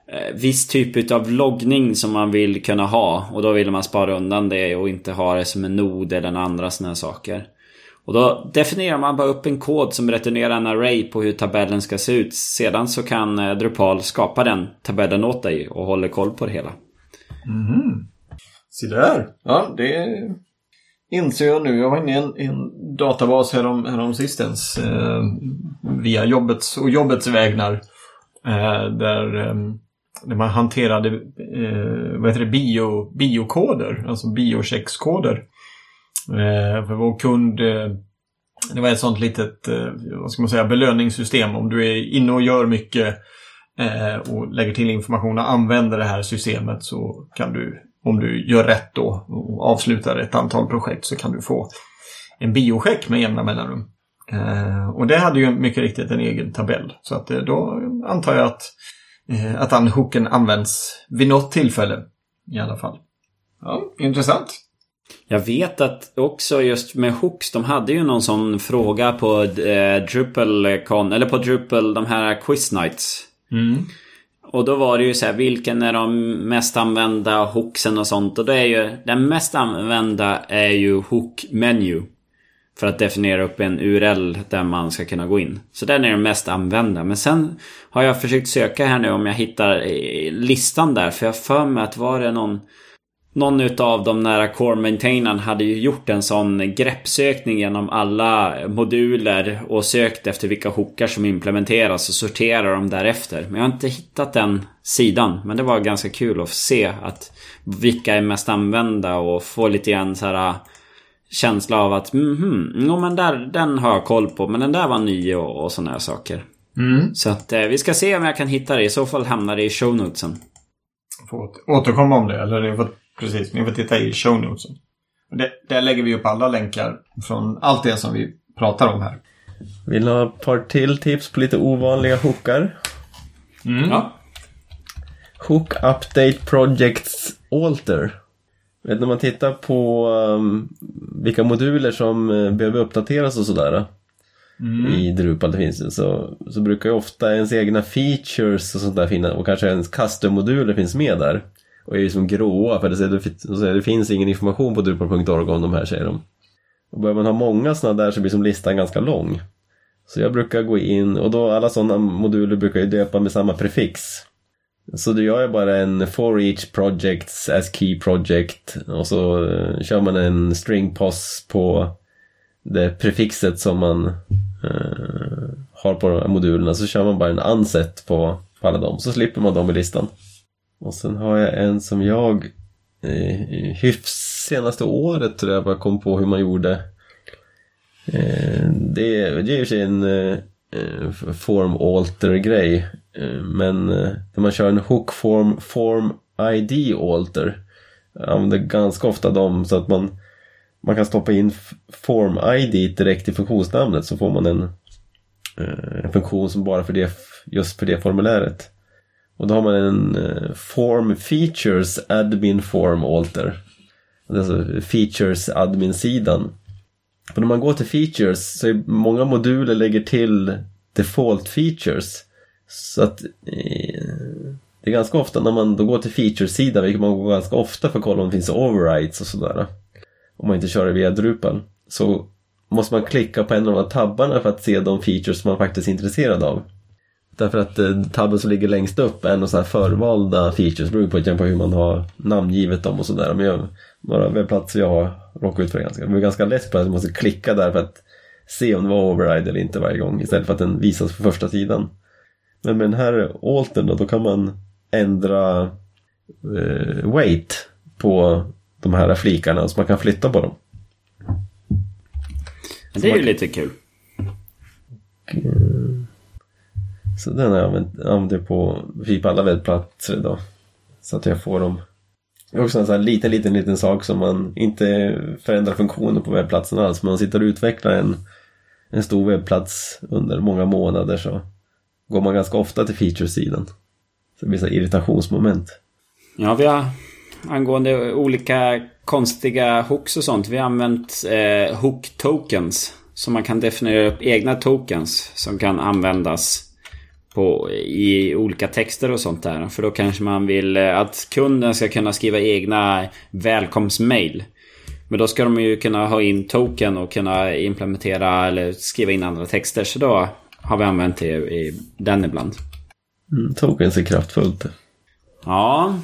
eh, viss typ av loggning som man vill kunna ha. Och då vill man spara undan det och inte ha det som en nod eller andra sådana saker. Och då definierar man bara upp en kod som returnerar en array på hur tabellen ska se ut. Sedan så kan eh, Drupal skapa den tabellen åt dig och håller koll på det hela. Mhm. Se där. Ja, det inser jag nu. Jag var inne i en, en databas härom, härom sistens. Eh, via jobbets och jobbets vägnar. Eh, där, eh, där man hanterade eh, vad heter det, bio, biokoder. Alltså biocheckskoder. Eh, för vår kund eh, det var ett sånt litet eh, vad ska man säga, belöningssystem. Om du är inne och gör mycket eh, och lägger till information och använder det här systemet så kan du, om du gör rätt då och avslutar ett antal projekt så kan du få en biocheck med jämna mellanrum. Eh, och det hade ju mycket riktigt en egen tabell. Så att eh, då antar jag att, eh, att den hooken används vid något tillfälle i alla fall. Ja, intressant. Jag vet att också just med Hooks, de hade ju någon sån fråga på eh, DrupalCon, eller på Drupal, de här Quiz Nights. Och då var det ju så här, vilken är de mest använda hooksen och sånt? Och då är ju, den mest använda är ju hook menu. För att definiera upp en URL där man ska kunna gå in. Så den är den mest använda. Men sen har jag försökt söka här nu om jag hittar eh, listan där. För jag för mig att var det någon... Någon utav de nära core maintainern hade ju gjort en sån greppsökning genom alla moduler och sökt efter vilka hookar som implementeras och sorterar dem därefter. Men jag har inte hittat den sidan. Men det var ganska kul att se att vilka är mest använda och få lite grann så här känsla av att mhm, no, men där, den har jag koll på men den där var ny och, och sådana här saker. Så att eh, vi ska se om jag kan hitta det. I så fall hamnar det i show notesen. Får åter- återkomma om det. Eller ni får, precis, ni får titta i show notesen. Det, där lägger vi upp alla länkar från allt det som vi pratar om här. Vill ha ett par till tips på lite ovanliga hookar? Ja. Hook Update Projects Alter. Vet, när man tittar på um, vilka moduler som uh, behöver uppdateras och sådär. I Drupal det finns det, så, så brukar ju ofta ens egna features och sånt där finnas och kanske ens custom-moduler finns med där. Och är ju som gråa för det, säger, det, det finns ingen information på drupal.org om de här säger de. Och börjar man ha många sådana där så blir som listan ganska lång. Så jag brukar gå in och då alla sådana moduler brukar jag döpa med samma prefix. Så då gör jag bara en for each projects as key project och så eh, kör man en string pos på det prefixet som man eh, har på de här modulerna. Så kör man bara en anset på, på alla dem så slipper man dem i listan. Och sen har jag en som jag eh, hyfs senaste året tror jag bara kom på hur man gjorde. Eh, det, det är ju i och för sig en eh, form alter grej. Eh, men eh, när man kör en hook form, form ID alter. Jag använder ganska ofta dem så att man, man kan stoppa in form ID direkt i funktionsnamnet så får man en, eh, en funktion som bara för det, just för det formuläret. Och då har man en eh, form features admin form alter. Alltså features admin-sidan. För när man går till features så är många moduler lägger till default features. Så att eh, det är ganska ofta när man då går till features-sidan, vilket man går ganska ofta för att kolla om det finns overrides och sådär. Om man inte kör det via Drupal. Så måste man klicka på en av de här tabbarna för att se de features man faktiskt är intresserad av. Därför att eh, tabben som ligger längst upp är några så här förvalda features, beror på, på hur man har namngivet dem och sådär. Men jag, några webbplatser jag har råkat ut för ganska, det är ganska lätt på att man måste klicka där för att se om det var override eller inte varje gång istället för att den visas på första sidan. Men med den här altern då, då kan man ändra eh, weight på de här flikarna så man kan flytta på dem. Det är ju lite kul. Så den har jag använt, på typ alla webbplatser idag. Så att jag får dem. Det är också en sån här liten, liten, liten sak som man inte förändrar funktionen på webbplatsen alls. Man sitter och utvecklar en, en stor webbplats under många månader så går man ganska ofta till feature-sidan. Så det blir så irritationsmoment. Ja, vi har angående olika konstiga hooks och sånt. Vi har använt eh, hook tokens. Så man kan definiera upp egna tokens som kan användas på, i olika texter och sånt där. För då kanske man vill eh, att kunden ska kunna skriva egna välkomstmail. Men då ska de ju kunna ha in token och kunna implementera eller skriva in andra texter. Så då har vi använt det i den ibland. Mm, tokens är kraftfullt. Ja.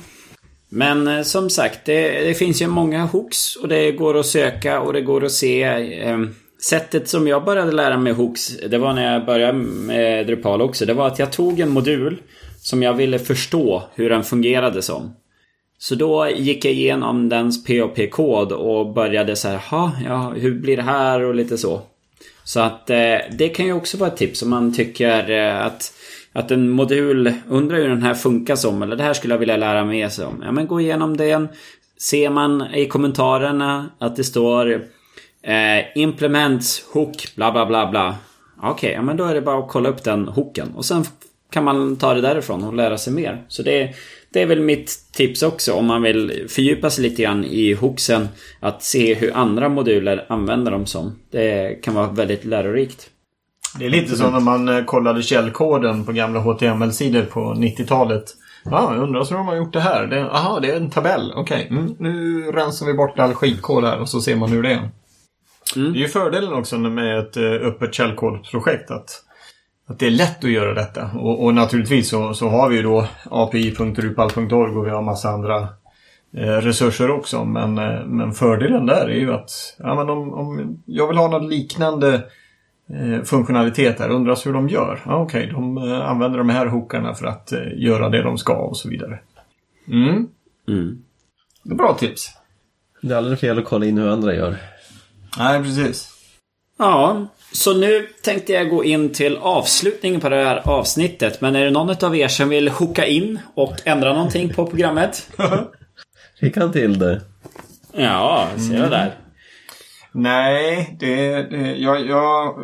Men eh, som sagt, det, det, finns ju många hooks och det går att söka och det går att se. Sättet som jag började lära mig hooks, det var när jag började med Drupal också. Det var att jag tog en modul som jag ville förstå hur den fungerade som. Så då gick jag igenom dens POP-kod och började så här, ja, hur blir det här och lite så. Så att eh, det kan ju också vara ett tips om man tycker eh, att att en modul undrar hur den här funkar som eller det här skulle jag vilja lära mig om. Ja men gå igenom den. Ser man i kommentarerna att det står eh, Implements hook bla bla bla bla. Okej, okay, ja men då är det bara att kolla upp den hooken. Och sen kan man ta det därifrån och lära sig mer. Så det, det är väl mitt tips också om man vill fördjupa sig lite grann i hooksen. Att se hur andra moduler använder dem som. Det kan vara väldigt lärorikt. Det är lite som när man eh, kollade källkoden på gamla HTML-sidor på 90-talet. Ja, ah, undrar så hur de har gjort det här. Det, aha, det är en tabell. Okej, okay. mm, nu rensar vi bort all skitkod här och så ser man hur det är. Mm. Det är ju fördelen också med ett uh, öppet källkodprojekt att, att det är lätt att göra detta. Och, och naturligtvis så, så, har vi ju då api.rupal.org och vi har massa andra uh, resurser också. Men, uh, men fördelen där är ju att ja, men om, om jag vill ha något liknande Eh, funktionalitet här. Undras hur de gör. Ja, Okej, okay, de eh, använder de här hookarna för att eh, göra det de ska och så vidare. Mm. Mm. Det är bra tips. Det är aldrig fel att kolla in hur andra gör. Nej, precis. Ja, så nu tänkte jag gå in till avslutningen på det här avsnittet. Men är det någon av er som vill hooka in och ändra någonting på programmet? Fick han till det? Ja, ser du där. Nej, det, det, jag, jag,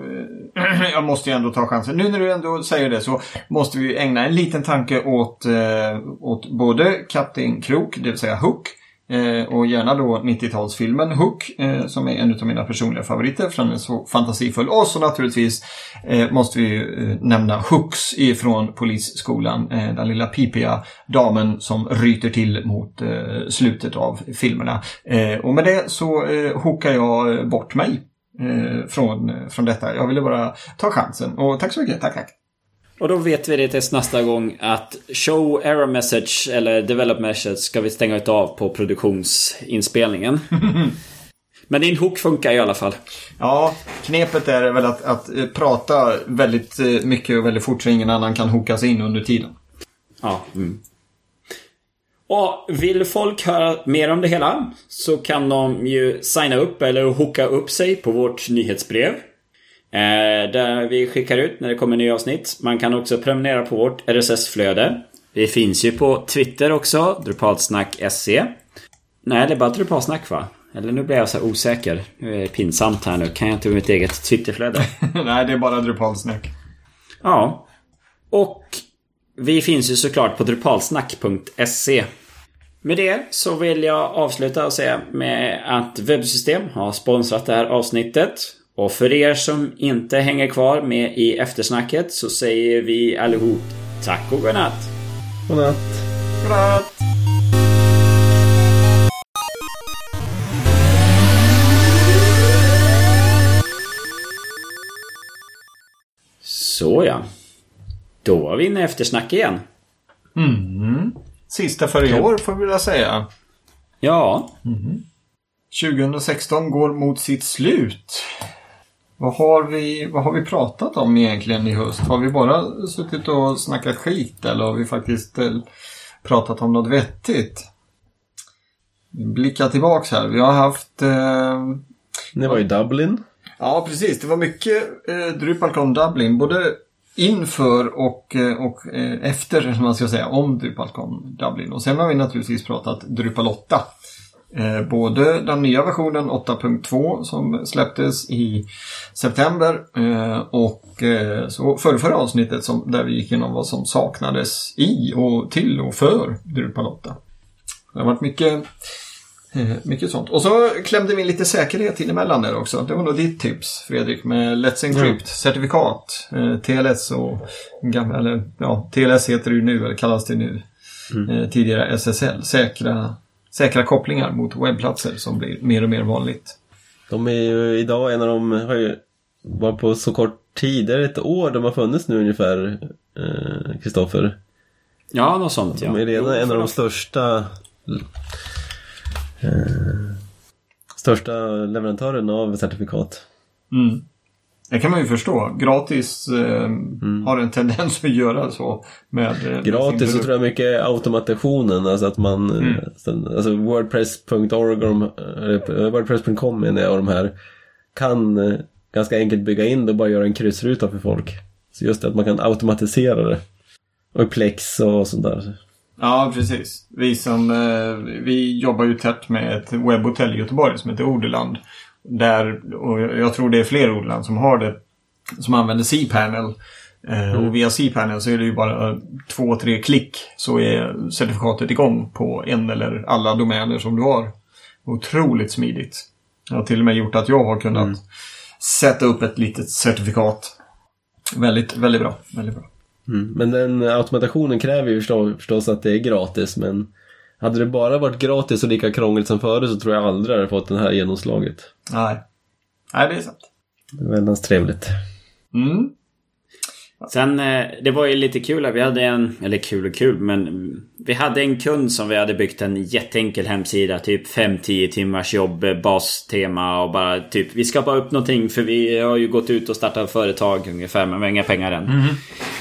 jag måste ju ändå ta chansen. Nu när du ändå säger det så måste vi ägna en liten tanke åt, eh, åt både Kapten Krok, det vill säga Hook, Eh, och gärna då 90-talsfilmen Hook eh, som är en av mina personliga favoriter för den är så fantasifull. Och så naturligtvis eh, måste vi eh, nämna Hooks ifrån Polisskolan. Eh, den lilla pipiga damen som ryter till mot eh, slutet av filmerna. Eh, och med det så eh, hookar jag bort mig eh, från, från detta. Jag ville bara ta chansen. Och tack så mycket. Tack, tack. Och då vet vi det tills nästa gång att show error message eller develop message ska vi stänga av på produktionsinspelningen. Men din hook funkar i alla fall. Ja, knepet är väl att, att eh, prata väldigt eh, mycket och väldigt fort så ingen annan kan hooka sig in under tiden. Ja. Mm. Och vill folk höra mer om det hela så kan de ju signa upp eller hooka upp sig på vårt nyhetsbrev. Eh, där vi skickar ut när det kommer nya avsnitt. Man kan också prenumerera på vårt RSS-flöde. Vi finns ju på Twitter också, drupalsnack.se. Nej, det är bara drupalsnack va? Eller nu blir jag så här osäker. Nu är det pinsamt här nu. Kan jag inte mitt eget Twitterflöde? Nej, det är bara drupalsnack. Ja. Och vi finns ju såklart på drupalsnack.se. Med det så vill jag avsluta och säga med att Webbsystem har sponsrat det här avsnittet. Och för er som inte hänger kvar med i eftersnacket så säger vi allihop tack och godnatt. Godnatt. Godnatt! Så ja. Då var vi inne i eftersnack igen. Sista för i år får vi vilja säga. Ja. 2016 går mot sitt slut. Vad har, vi, vad har vi pratat om egentligen i höst? Har vi bara suttit och snackat skit eller har vi faktiskt eh, pratat om något vettigt? Blicka tillbaks här. Vi har haft... Eh, Det var i Dublin. ja, precis. Det var mycket eh, DrupalCon Dublin. Både inför och, eh, och eh, efter, som man ska säga, om DrupalCon Dublin. Och sen har vi naturligtvis pratat Drupal 8. Eh, både den nya versionen 8.2 som släpptes i september eh, och eh, så för förra avsnittet som, där vi gick igenom vad som saknades i och till och för Drupal 8. Det har varit mycket, mycket sånt. Och så klämde vi lite säkerhet in emellan där också. Det var nog ditt tips Fredrik med Let's Encrypt, certifikat, eh, TLS och gamla, eller ja, TLS heter det ju nu, eller kallas det nu. Eh, tidigare SSL, säkra säkra kopplingar mot webbplatser som blir mer och mer vanligt. De är ju idag en av de, har ju varit på så kort tid, är det ett år de har funnits nu ungefär, eh, Kristoffer? Ja, något sånt ja. De är redan en av de största eh, största leverantörerna av certifikat. Mm. Det kan man ju förstå. Gratis eh, har en tendens att göra så. Med, eh, med sin Gratis så tror jag mycket automationen, alltså att man, Mm. eh, alltså Wordpress.org, eller Wordpress.com menar jag, och de här kan eh, ganska enkelt bygga in det och bara göra en kryssruta för folk. Så just det att man kan automatisera det. Och Plex och sånt där. Ja, precis. Vi som eh, vi jobbar ju tätt med ett webbhotell i Göteborg som heter Ordeland. Där, och jag tror det är fler Ordeland som har det, som använder cPanel. Eh, Och via cPanel så är det ju bara två, tre klick så är certifikatet igång på en eller alla domäner som du har. Otroligt smidigt. Det har till och med gjort att jag har kunnat sätta upp ett litet certifikat. Väldigt, väldigt bra. Väldigt bra. Mm. Men den automatationen kräver ju förstå- förstås att det är gratis men hade det bara varit gratis och lika krångligt som förut så tror jag aldrig det hade fått det här genomslaget. Nej. Nej, det är sant. Det är väldigt trevligt. Mm. Sen, eh, det var ju lite kul att vi hade en, eller kul och kul, men mm, vi hade en kund som vi hade byggt en jätteenkel hemsida. Typ 5-10 timmars jobb, eh, bastema och bara typ vi ska bara upp någonting för vi har ju gått ut och startat företag ungefär men vi har inga pengar än.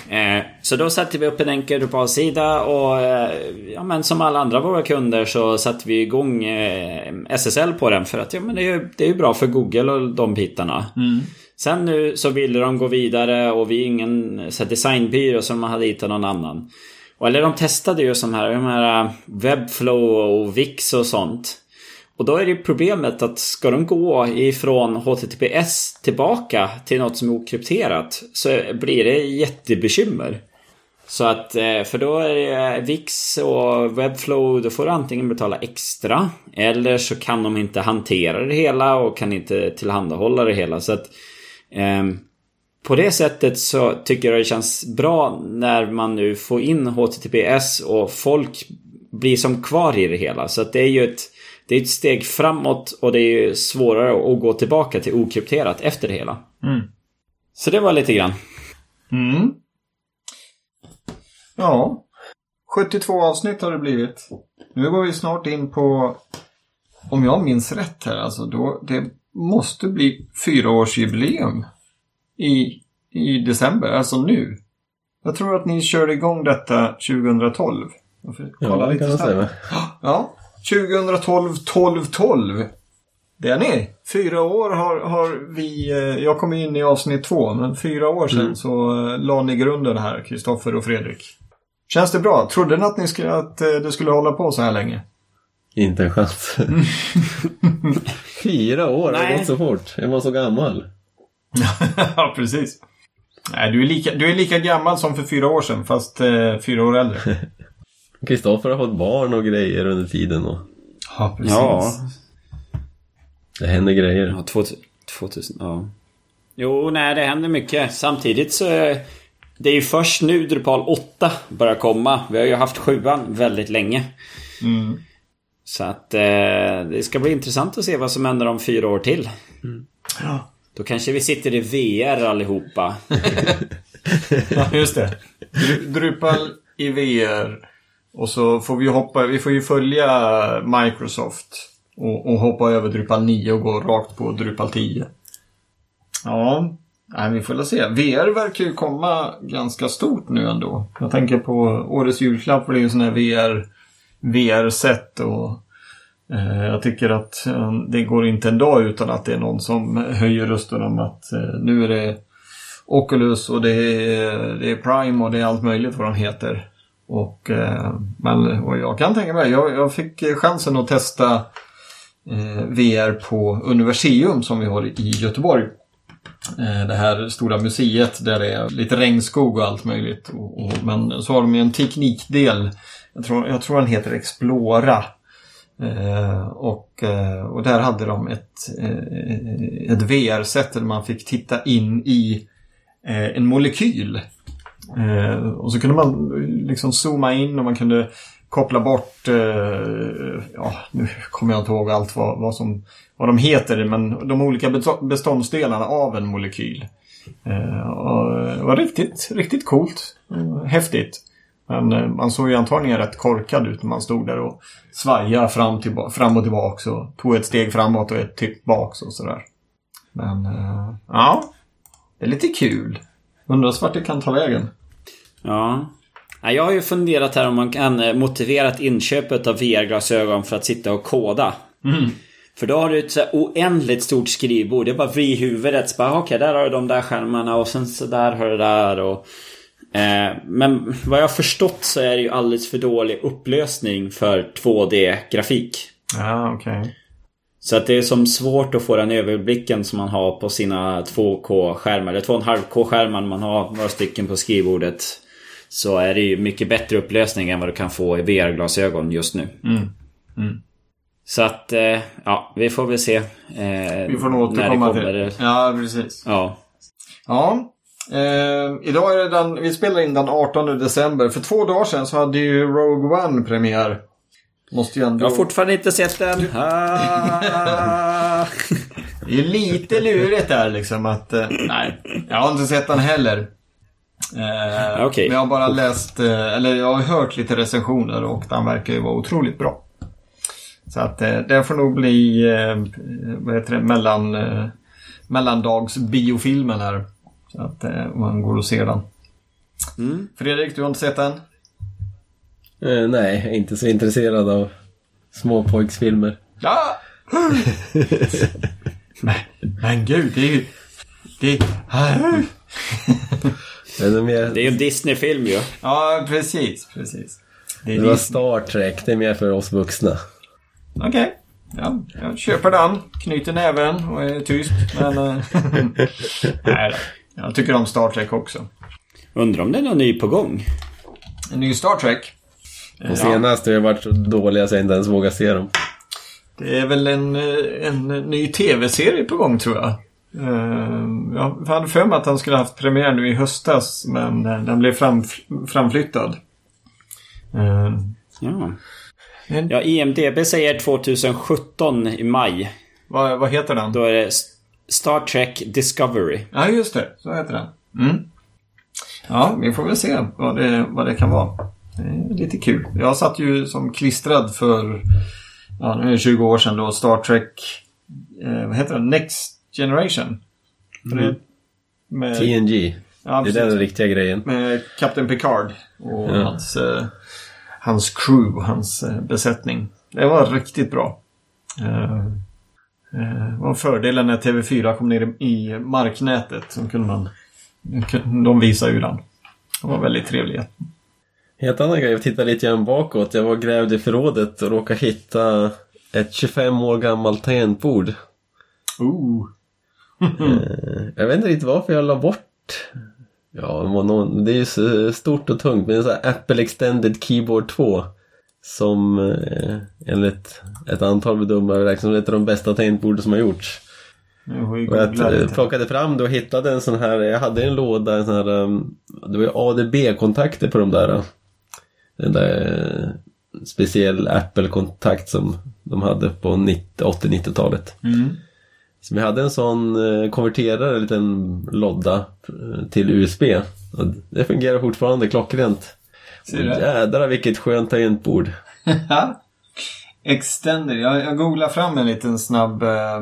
Eh, så då satte vi upp en enkel Drupal-sida och eh, ja, men som alla andra våra kunder så satte vi igång eh, SSL på den för att ja, men det, är, ju- det är ju bra för Google och de bitarna. Sen nu så ville de gå vidare och vi är ingen så här, designbyrå som hade hittat någon annan. Och, eller de testade ju som här, de här Webflow och Wix och sånt. Och då är det problemet att ska de gå ifrån HTTPS tillbaka till något som är okrypterat så blir det jättebekymmer. Så att, eh, för då är det eh, Wix och Webflow, då får du antingen betala extra eller så kan de inte hantera det hela och kan inte tillhandahålla det hela. Så att på det sättet så tycker jag det känns bra när man nu får in HTTPS och folk blir som kvar i det hela. Så att det är ju ett, det är ett steg framåt och det är ju svårare att gå tillbaka till okrypterat efter det hela. Mm. Så det var lite grann. Mm. Ja. 72 avsnitt har det blivit. Nu går vi snart in på, om jag minns rätt här, alltså då, det måste bli fyraårsjubileum i, i december, alltså nu. Jag tror att ni körde igång detta 2012. Jag får Ja, kolla det kan snabbt. Ja, 2012, 12, 12. Det är ni. Fyra år har, har vi... eh, Jag kom in i avsnitt två, men fyra år sedan så eh, la ni grunden här, Kristoffer och Fredrik. Känns det bra? Trodde ni att, ni skulle, att eh, det skulle hålla på så här länge? Inte en chans. Fyra år, det har Nej. gått så fort. Jag var så gammal. ja, precis. Nej, du är, lika, du är lika gammal som för fyra år sedan, fast eh, fyra år äldre. Kristoffer har fått barn och grejer under tiden och Ja, precis. Ja, det händer grejer. Ja, 2000, 2000 ja. Jo, nej, det händer mycket. Samtidigt så... det är ju först nu Drupal 8 börjar komma. Vi har ju haft sjuan väldigt länge. Mm. Så att eh, det ska bli intressant att se vad som händer om fyra år till. Ja. Då kanske vi sitter i VR allihopa. Ja, just det. Dru- Drupal i VR. Och så får vi hoppa, vi får ju följa Microsoft. Och, och hoppa över Drupal 9 och gå rakt på Drupal 10. Ja, nej, vi får väl se. VR verkar ju komma ganska stort nu ändå. Jag tänker på årets julklapp, det är ju en sån här VR, VR-sätt och eh, jag tycker att eh, det går inte en dag utan att det är någon som höjer rösten om att eh, nu är det Oculus och det är, det är Prime och det är allt möjligt vad de heter. Och, eh, men, och jag kan tänka mig, jag, jag fick chansen att testa eh, VR på Universium som vi har i Göteborg. Eh, det här stora museet där det är lite regnskog och allt möjligt. Och, och, men så har de ju en teknikdel. Jag tror, jag tror den heter Explora. Eh, och, eh, och där hade de ett, eh, ett VR-sätt där man fick titta in i eh, en molekyl. Eh, och så kunde man liksom zooma in och man kunde koppla bort, eh, ja nu kommer jag inte ihåg allt vad, vad, som, vad de heter, men de olika beståndsdelarna av en molekyl. Eh, och det var riktigt, riktigt coolt. Eh, häftigt. Men eh, man såg ju antagligen rätt korkad ut när man stod där och svajade fram, tillba- fram och tillbaks och tog ett steg framåt och ett tillbaks och sådär. Men eh, ja, det är lite kul. Undrar vart det kan ta vägen. Ja. Ja, Jag har ju funderat här om man kan eh, motivera ett inköpet av VR-glasögon för att sitta och koda. För då har du ett så oändligt stort skrivbord. Det är bara vri huvudet. Okej, där har du de där skärmarna och sen så där har du där. Och, men vad jag har förstått så är det ju alldeles för dålig upplösning för 2D-grafik. Ja, okej. Så att det är som svårt att få den överblicken som man har på sina 2K-skärmar. Eller 2,5K-skärmar man har några stycken på skrivbordet. Så är det ju mycket bättre upplösning än vad du kan få i VR-glasögon just nu. Mm. Så att, eh, ja, vi får väl se. Eh, Vi får nog återkomma till det. Ja, precis. Ja. Ja. Eh, idag är det den, vi spelar in den 18 december. För två dagar sedan så hade ju Rogue One premiär. Måste ju ändå... Jag har fortfarande inte sett den. Ah. Det är lite lurigt där liksom att... Eh, nej, jag har inte sett den heller. Eh, Okej. Men jag har bara läst, eh, eller jag har hört lite recensioner och den verkar ju vara otroligt bra. Så att eh, det får nog bli, eh, vad heter det, mellan, eh, mellandagsbiofilmen här. Så att eh, man går och ser den. Mm. Fredrik, du har inte sett den? Eh, nej, jag är inte så intresserad av småpojksfilmer. Ja! men, men gud, det är ju... Det är Det är ju en Disney-film ju. Ja, precis, precis. Det är det var Disney. Star Trek, det är mer för oss vuxna. Okej. Ja, jag köper den, knyter näven och är tyst. Men... eh, Nej då. Jag tycker om Star Trek också. Undrar om det är någon ny på gång? En ny Star Trek. De senaste har ju varit så dåliga så jag inte ens vågar se dem. Det är väl en, en ny tv-serie på gång tror jag. Eh, Jag hade för mig att den skulle haft premiär nu i höstas men eh, den blev fram, framflyttad. Eh, Ja. Ja, IMDB säger 2017 i maj. Vad, vad heter den? Då är det Star Trek Discovery. Ja, just det. Så heter den. Mm. Ja, vi får väl se vad det, vad det kan vara. Det är lite kul. Jag satt ju som klistrad för ja, nu är det 20 år sedan då Star Trek eh, vad heter den? Next Generation. Det- Med, TNG. ja, Det är den riktiga grejen. med Captain Picard och Ja. hans, eh, hans crew, hans eh, besättning. Det var riktigt bra. Eh, eh, vad fördelen när TV4 kom ner i marknätet. Så kunde man, de visade ju den. Det var väldigt trevligt. Helt annan grej, jag tittade lite grann bakåt. Jag var grävde i förrådet och råkade hitta ett 25 år gammalt tangentbord. Ooh. Eh, Jag vet inte riktigt varför jag la bort. Ja, det var någon- det är ju stort och tungt. Men det är så här Apple Extended Keyboard 2. Som eh, enligt ett antal bedömare räknas som ett av de bästa tangentborden som har gjorts. Och jag googla eh, plockade fram det och hittade en sån här, jag hade en låda, en sån här, um, det var ADB-kontakter på de där. uh, Den där eh, speciell Apple-kontakt som de hade på 90 80-90-talet. Mm. Så vi hade en sån eh, konverterare, en liten lodda eh, till USB. Och det fungerar fortfarande klockrent. Ser Och du? jädrar vilket skönt tangentbord. Extender. Jag, jag googlar fram en liten snabb, eh,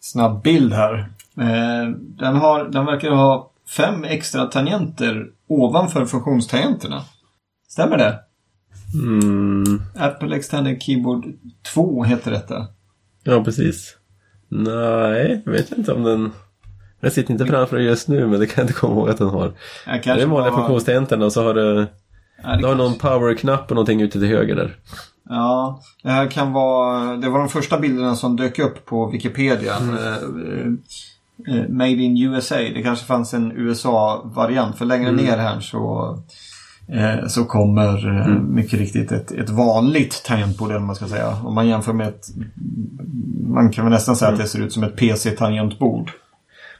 snabb bild här. Eh, den, har, den verkar ha fem extra tangenter ovanför funktionstangenterna. Stämmer det? Mm, Apple Extended Keyboard 2 heter detta. ja, precis. Nej, jag vet inte om den... Jag sitter inte framför den just nu, men det kan jag inte komma ihåg att den har. Jag Det är vanliga var- funktionstangenterna och så har du, Ja, du har någon power-knapp och någonting ute till höger där. Ja, det här kan vara... Det var de första bilderna som dök upp på Wikipedia. Mm. Eh, eh, Made in USA. Det kanske fanns en USA-variant. För längre Mm. ner här så, eh, så kommer Mm. mycket riktigt ett, ett vanligt tangentbord, eller man ska säga. Om man jämför med ett... Man kan väl nästan säga Mm. att det ser ut som ett PC-tangentbord.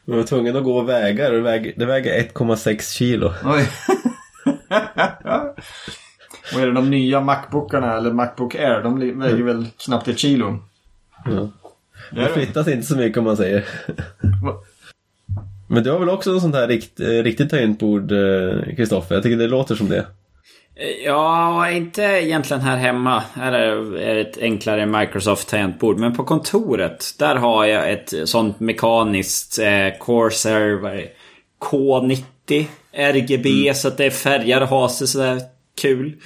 Vi var tvungen att gå vägar och det väger, det väger 1,6 kilo. Oj. Och är det de nya Macbookarna eller Macbook Air? De väger väl knappt ett kilo. Ja. Det flyttas inte så mycket om man säger. Men du har väl också en sånt här rikt, riktigt tangentbord, eh, Kristoffer? Jag tycker det låter som det. Ja, inte egentligen här hemma. Här är det ett enklare Microsoft tangentbord. Men på kontoret, där har jag ett sånt mekaniskt eh, Corsair vad är det? K90 RGB så att det färgar och har sig sådär kul.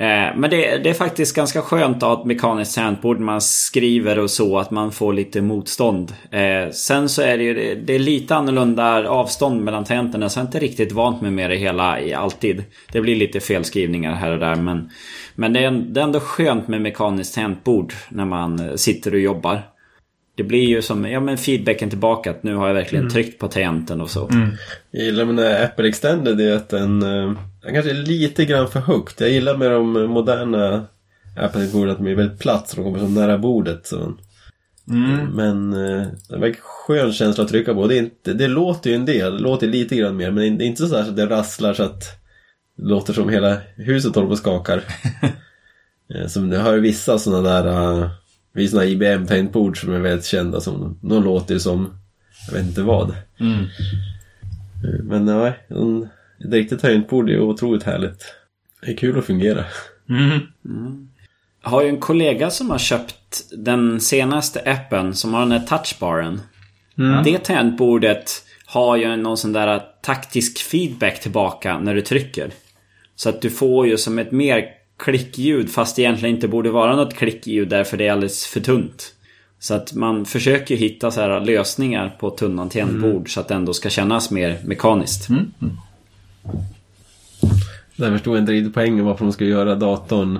Eh, men det, det är faktiskt ganska skönt att ha ett mekaniskt tangentbord man skriver och så att man får lite motstånd. Eh, sen så är det ju det, är lite annorlunda avstånd mellan tangenterna så jag är inte riktigt vant mig med det hela i alltid. Det blir lite felskrivningar här och där men Men det är, det är ändå skönt med mekaniskt tangentbord när man eh, sitter och jobbar. Det blir ju som ja, men feedbacken tillbaka att nu har jag verkligen tryckt på tangenten och så. Jag gillar med Apple Extended är att den, eh, den kanske är lite grann för högt. Jag gillar med de moderna Apple-borden att de är väldigt platt så de kommer så nära bordet. Så. Men eh, det är en skön känsla att trycka på. Det, inte, det låter ju en del, det låter lite grann mer men det är inte så att det rasslar så att det låter som hela huset håller på och skakar. Eh, Som jag har ju vissa sådana där uh, vi sådana IBM-tangentbord som är väldigt kända som de låter ju som jag vet inte vad. Mm. Eh, Men nej, en, ett riktigt tangentbord är otroligt härligt. Det är kul att fungera. Jag har ju en kollega som har köpt den senaste appen som har den här touchbaren. Det tangentbordet har ju någon sån där taktisk feedback tillbaka när du trycker. Så att du får ju som ett mer klickljud fast det egentligen inte borde vara något klickljud därför det är alldeles för tunt. Så att man försöker hitta så här lösningar på tunna tangentbord så att det ändå ska kännas mer mekaniskt. Där förstod jag inte riktigt poängen varför de skulle göra datorn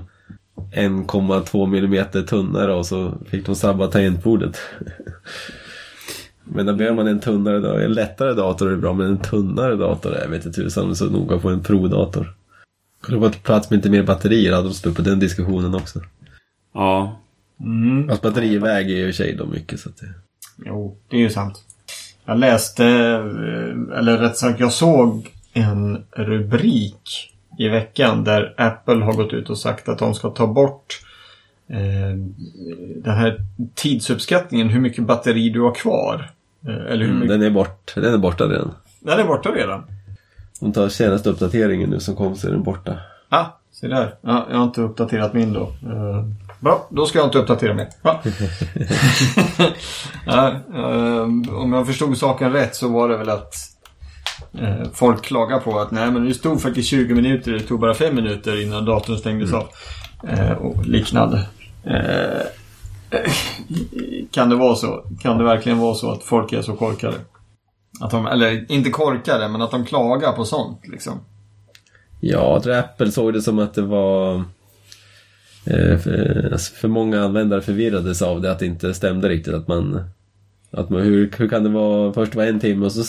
1,2 mm tunnare och så fick de sabba tangentbordet. Men då behöver man en tunnare, en lättare dator är bra men en tunnare dator, jag vet inte tusan är så noga på en provdator. Det varit plats med inte mer batterier hade de sluppit den diskussionen också. Ja. Fast batterier väger ju i och för sig då mycket så att det... Jo, det är ju sant. Jag läste, eh, eller rätt sagt jag såg en rubrik i veckan där Apple har gått ut och sagt att de ska ta bort eh, den här tidsuppskattningen, hur mycket batteri du har kvar. Eh, eller hur Mm, mycket... den är bort, den är borta redan. Den är borta redan. De tar senaste uppdateringen nu som kom så är den borta. Ah, se där. Ja, jag har inte uppdaterat min då. Eh, bra, då ska jag inte uppdatera. Bra. ja, eh, om jag förstod saken rätt så var det väl att folk klagar på att nej men det stod faktiskt 20 minuter, det tog bara 5 minuter innan datorn stängdes av. Eh, och liknande. Eh, kan det vara så? Kan det verkligen vara så att folk är så korkade? Att de, eller inte korkade, men att de klagar på sånt liksom. Ja, Apple såg det som att det var eh, för, alltså för många användare förvirrades av det, att det inte stämde riktigt. Att man, att man hur, hur kan det vara, först var en timme och så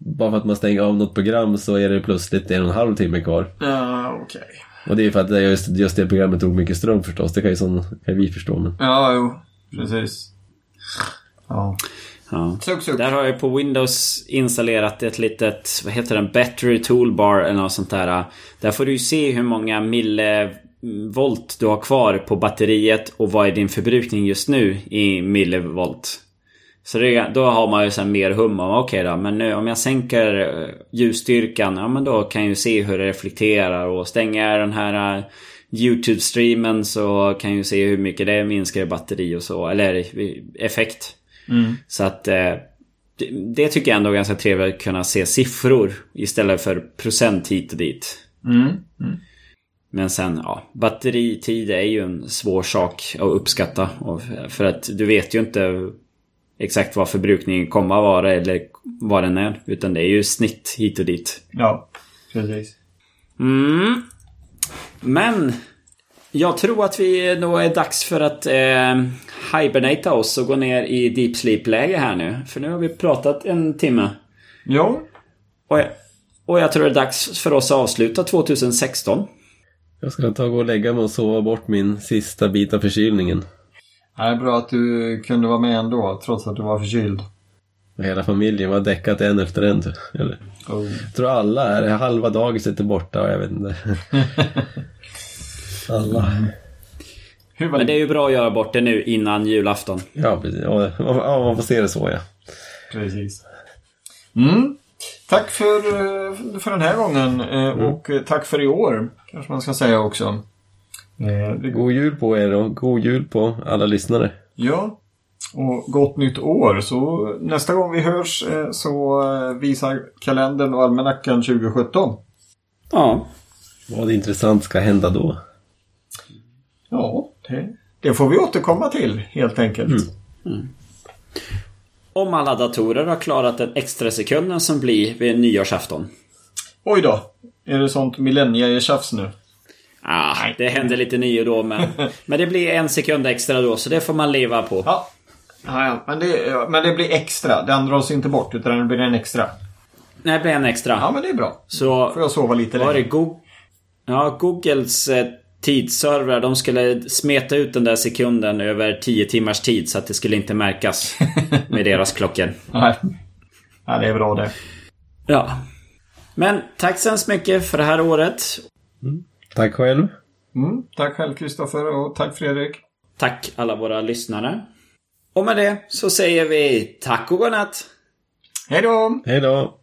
bara för att man stänger av något program så är det plötsligt en och en halv timme kvar. Ja, okej. Och det är för att det just, just det programmet tog mycket ström förstås, det kan ju, sån, kan vi förstå. Men... Ja, jo. Precis. Ja. Ja. Sug, sug. Där har jag på Windows installerat ett litet, vad heter den, Battery Toolbar eller något sånt där. Där får du ju se hur många millivolt du har kvar på batteriet och vad är din förbrukning just nu i millivolt. Så det, då har man ju sen mer hum om, okej då, men nu om jag sänker eh, ljusstyrkan, ja men då kan jag ju se hur det reflekterar och stänger jag den här eh, YouTube-streamen så kan jag ju se hur mycket det minskar i batteri och så, eller effekt. Så att eh, det, tycker jag ändå är ganska trevligt att kunna se siffror istället för procent hit och dit. Mm. Men sen, ja, batteritid är ju en svår sak att uppskatta. För att du vet ju inte exakt vad förbrukningen kommer att vara eller vad den är. Utan det är ju snitt hit och dit. Ja, precis. Mm. Men jag tror att vi då är dags för att eh, hibernata oss och gå ner i deep sleep-läge här nu. För nu har vi pratat en timme. Ja, Och jag, och jag tror det är dags för oss att avsluta 2016. Jag ska ta och gå och lägga mig och sova bort min sista bit av förkylningen. Det är bra att du kunde vara med ändå, trots att du var förkyld. Hela familjen var däckat en efter en. Eller, Oh. jag tror alla är, halva dagiset är borta och jag vet inte. alla. Hur var Men det är ju bra att göra bort det nu innan julafton. Ja, precis. Ja, man får se det så ja. Precis. Mm. Tack för, för den här gången eh, och eh, tack för i år, kanske man ska säga också. Eh, det- God jul på er och god jul på alla lyssnare. Ja, och gott nytt år. Så nästa gång vi hörs eh, så eh, visar kalendern och almanackan 2017. Ja. Vad intressant ska hända då? Ja, det, det får vi återkomma till helt enkelt. Om alla datorer har klarat den extra sekunden som blir vid nyårsafton. Oj då, är det sånt millennietjafs nu? Ah, det händer lite och då men... men det blir en sekund extra då så det får man leva på. Ja. Ja. Men, det, men det blir extra. Den dras inte bort utan det blir en extra. Nej, det blir en extra. Ja, men det är bra. Så Får jag sova lite var det längre. Go ja, Googles eh, tidsservrar, de skulle smeta ut den där sekunden över 10 timmars tid så att det skulle inte märkas med deras klockor. Nej. Ja, det är bra det. Ja. Men tack så hemskt mycket för det här året. Tack själv. Mm. Tack själv Kristoffer och tack Fredrik. Tack alla våra lyssnare. Och med det så säger vi tack och godnatt. Hej då! Hej då.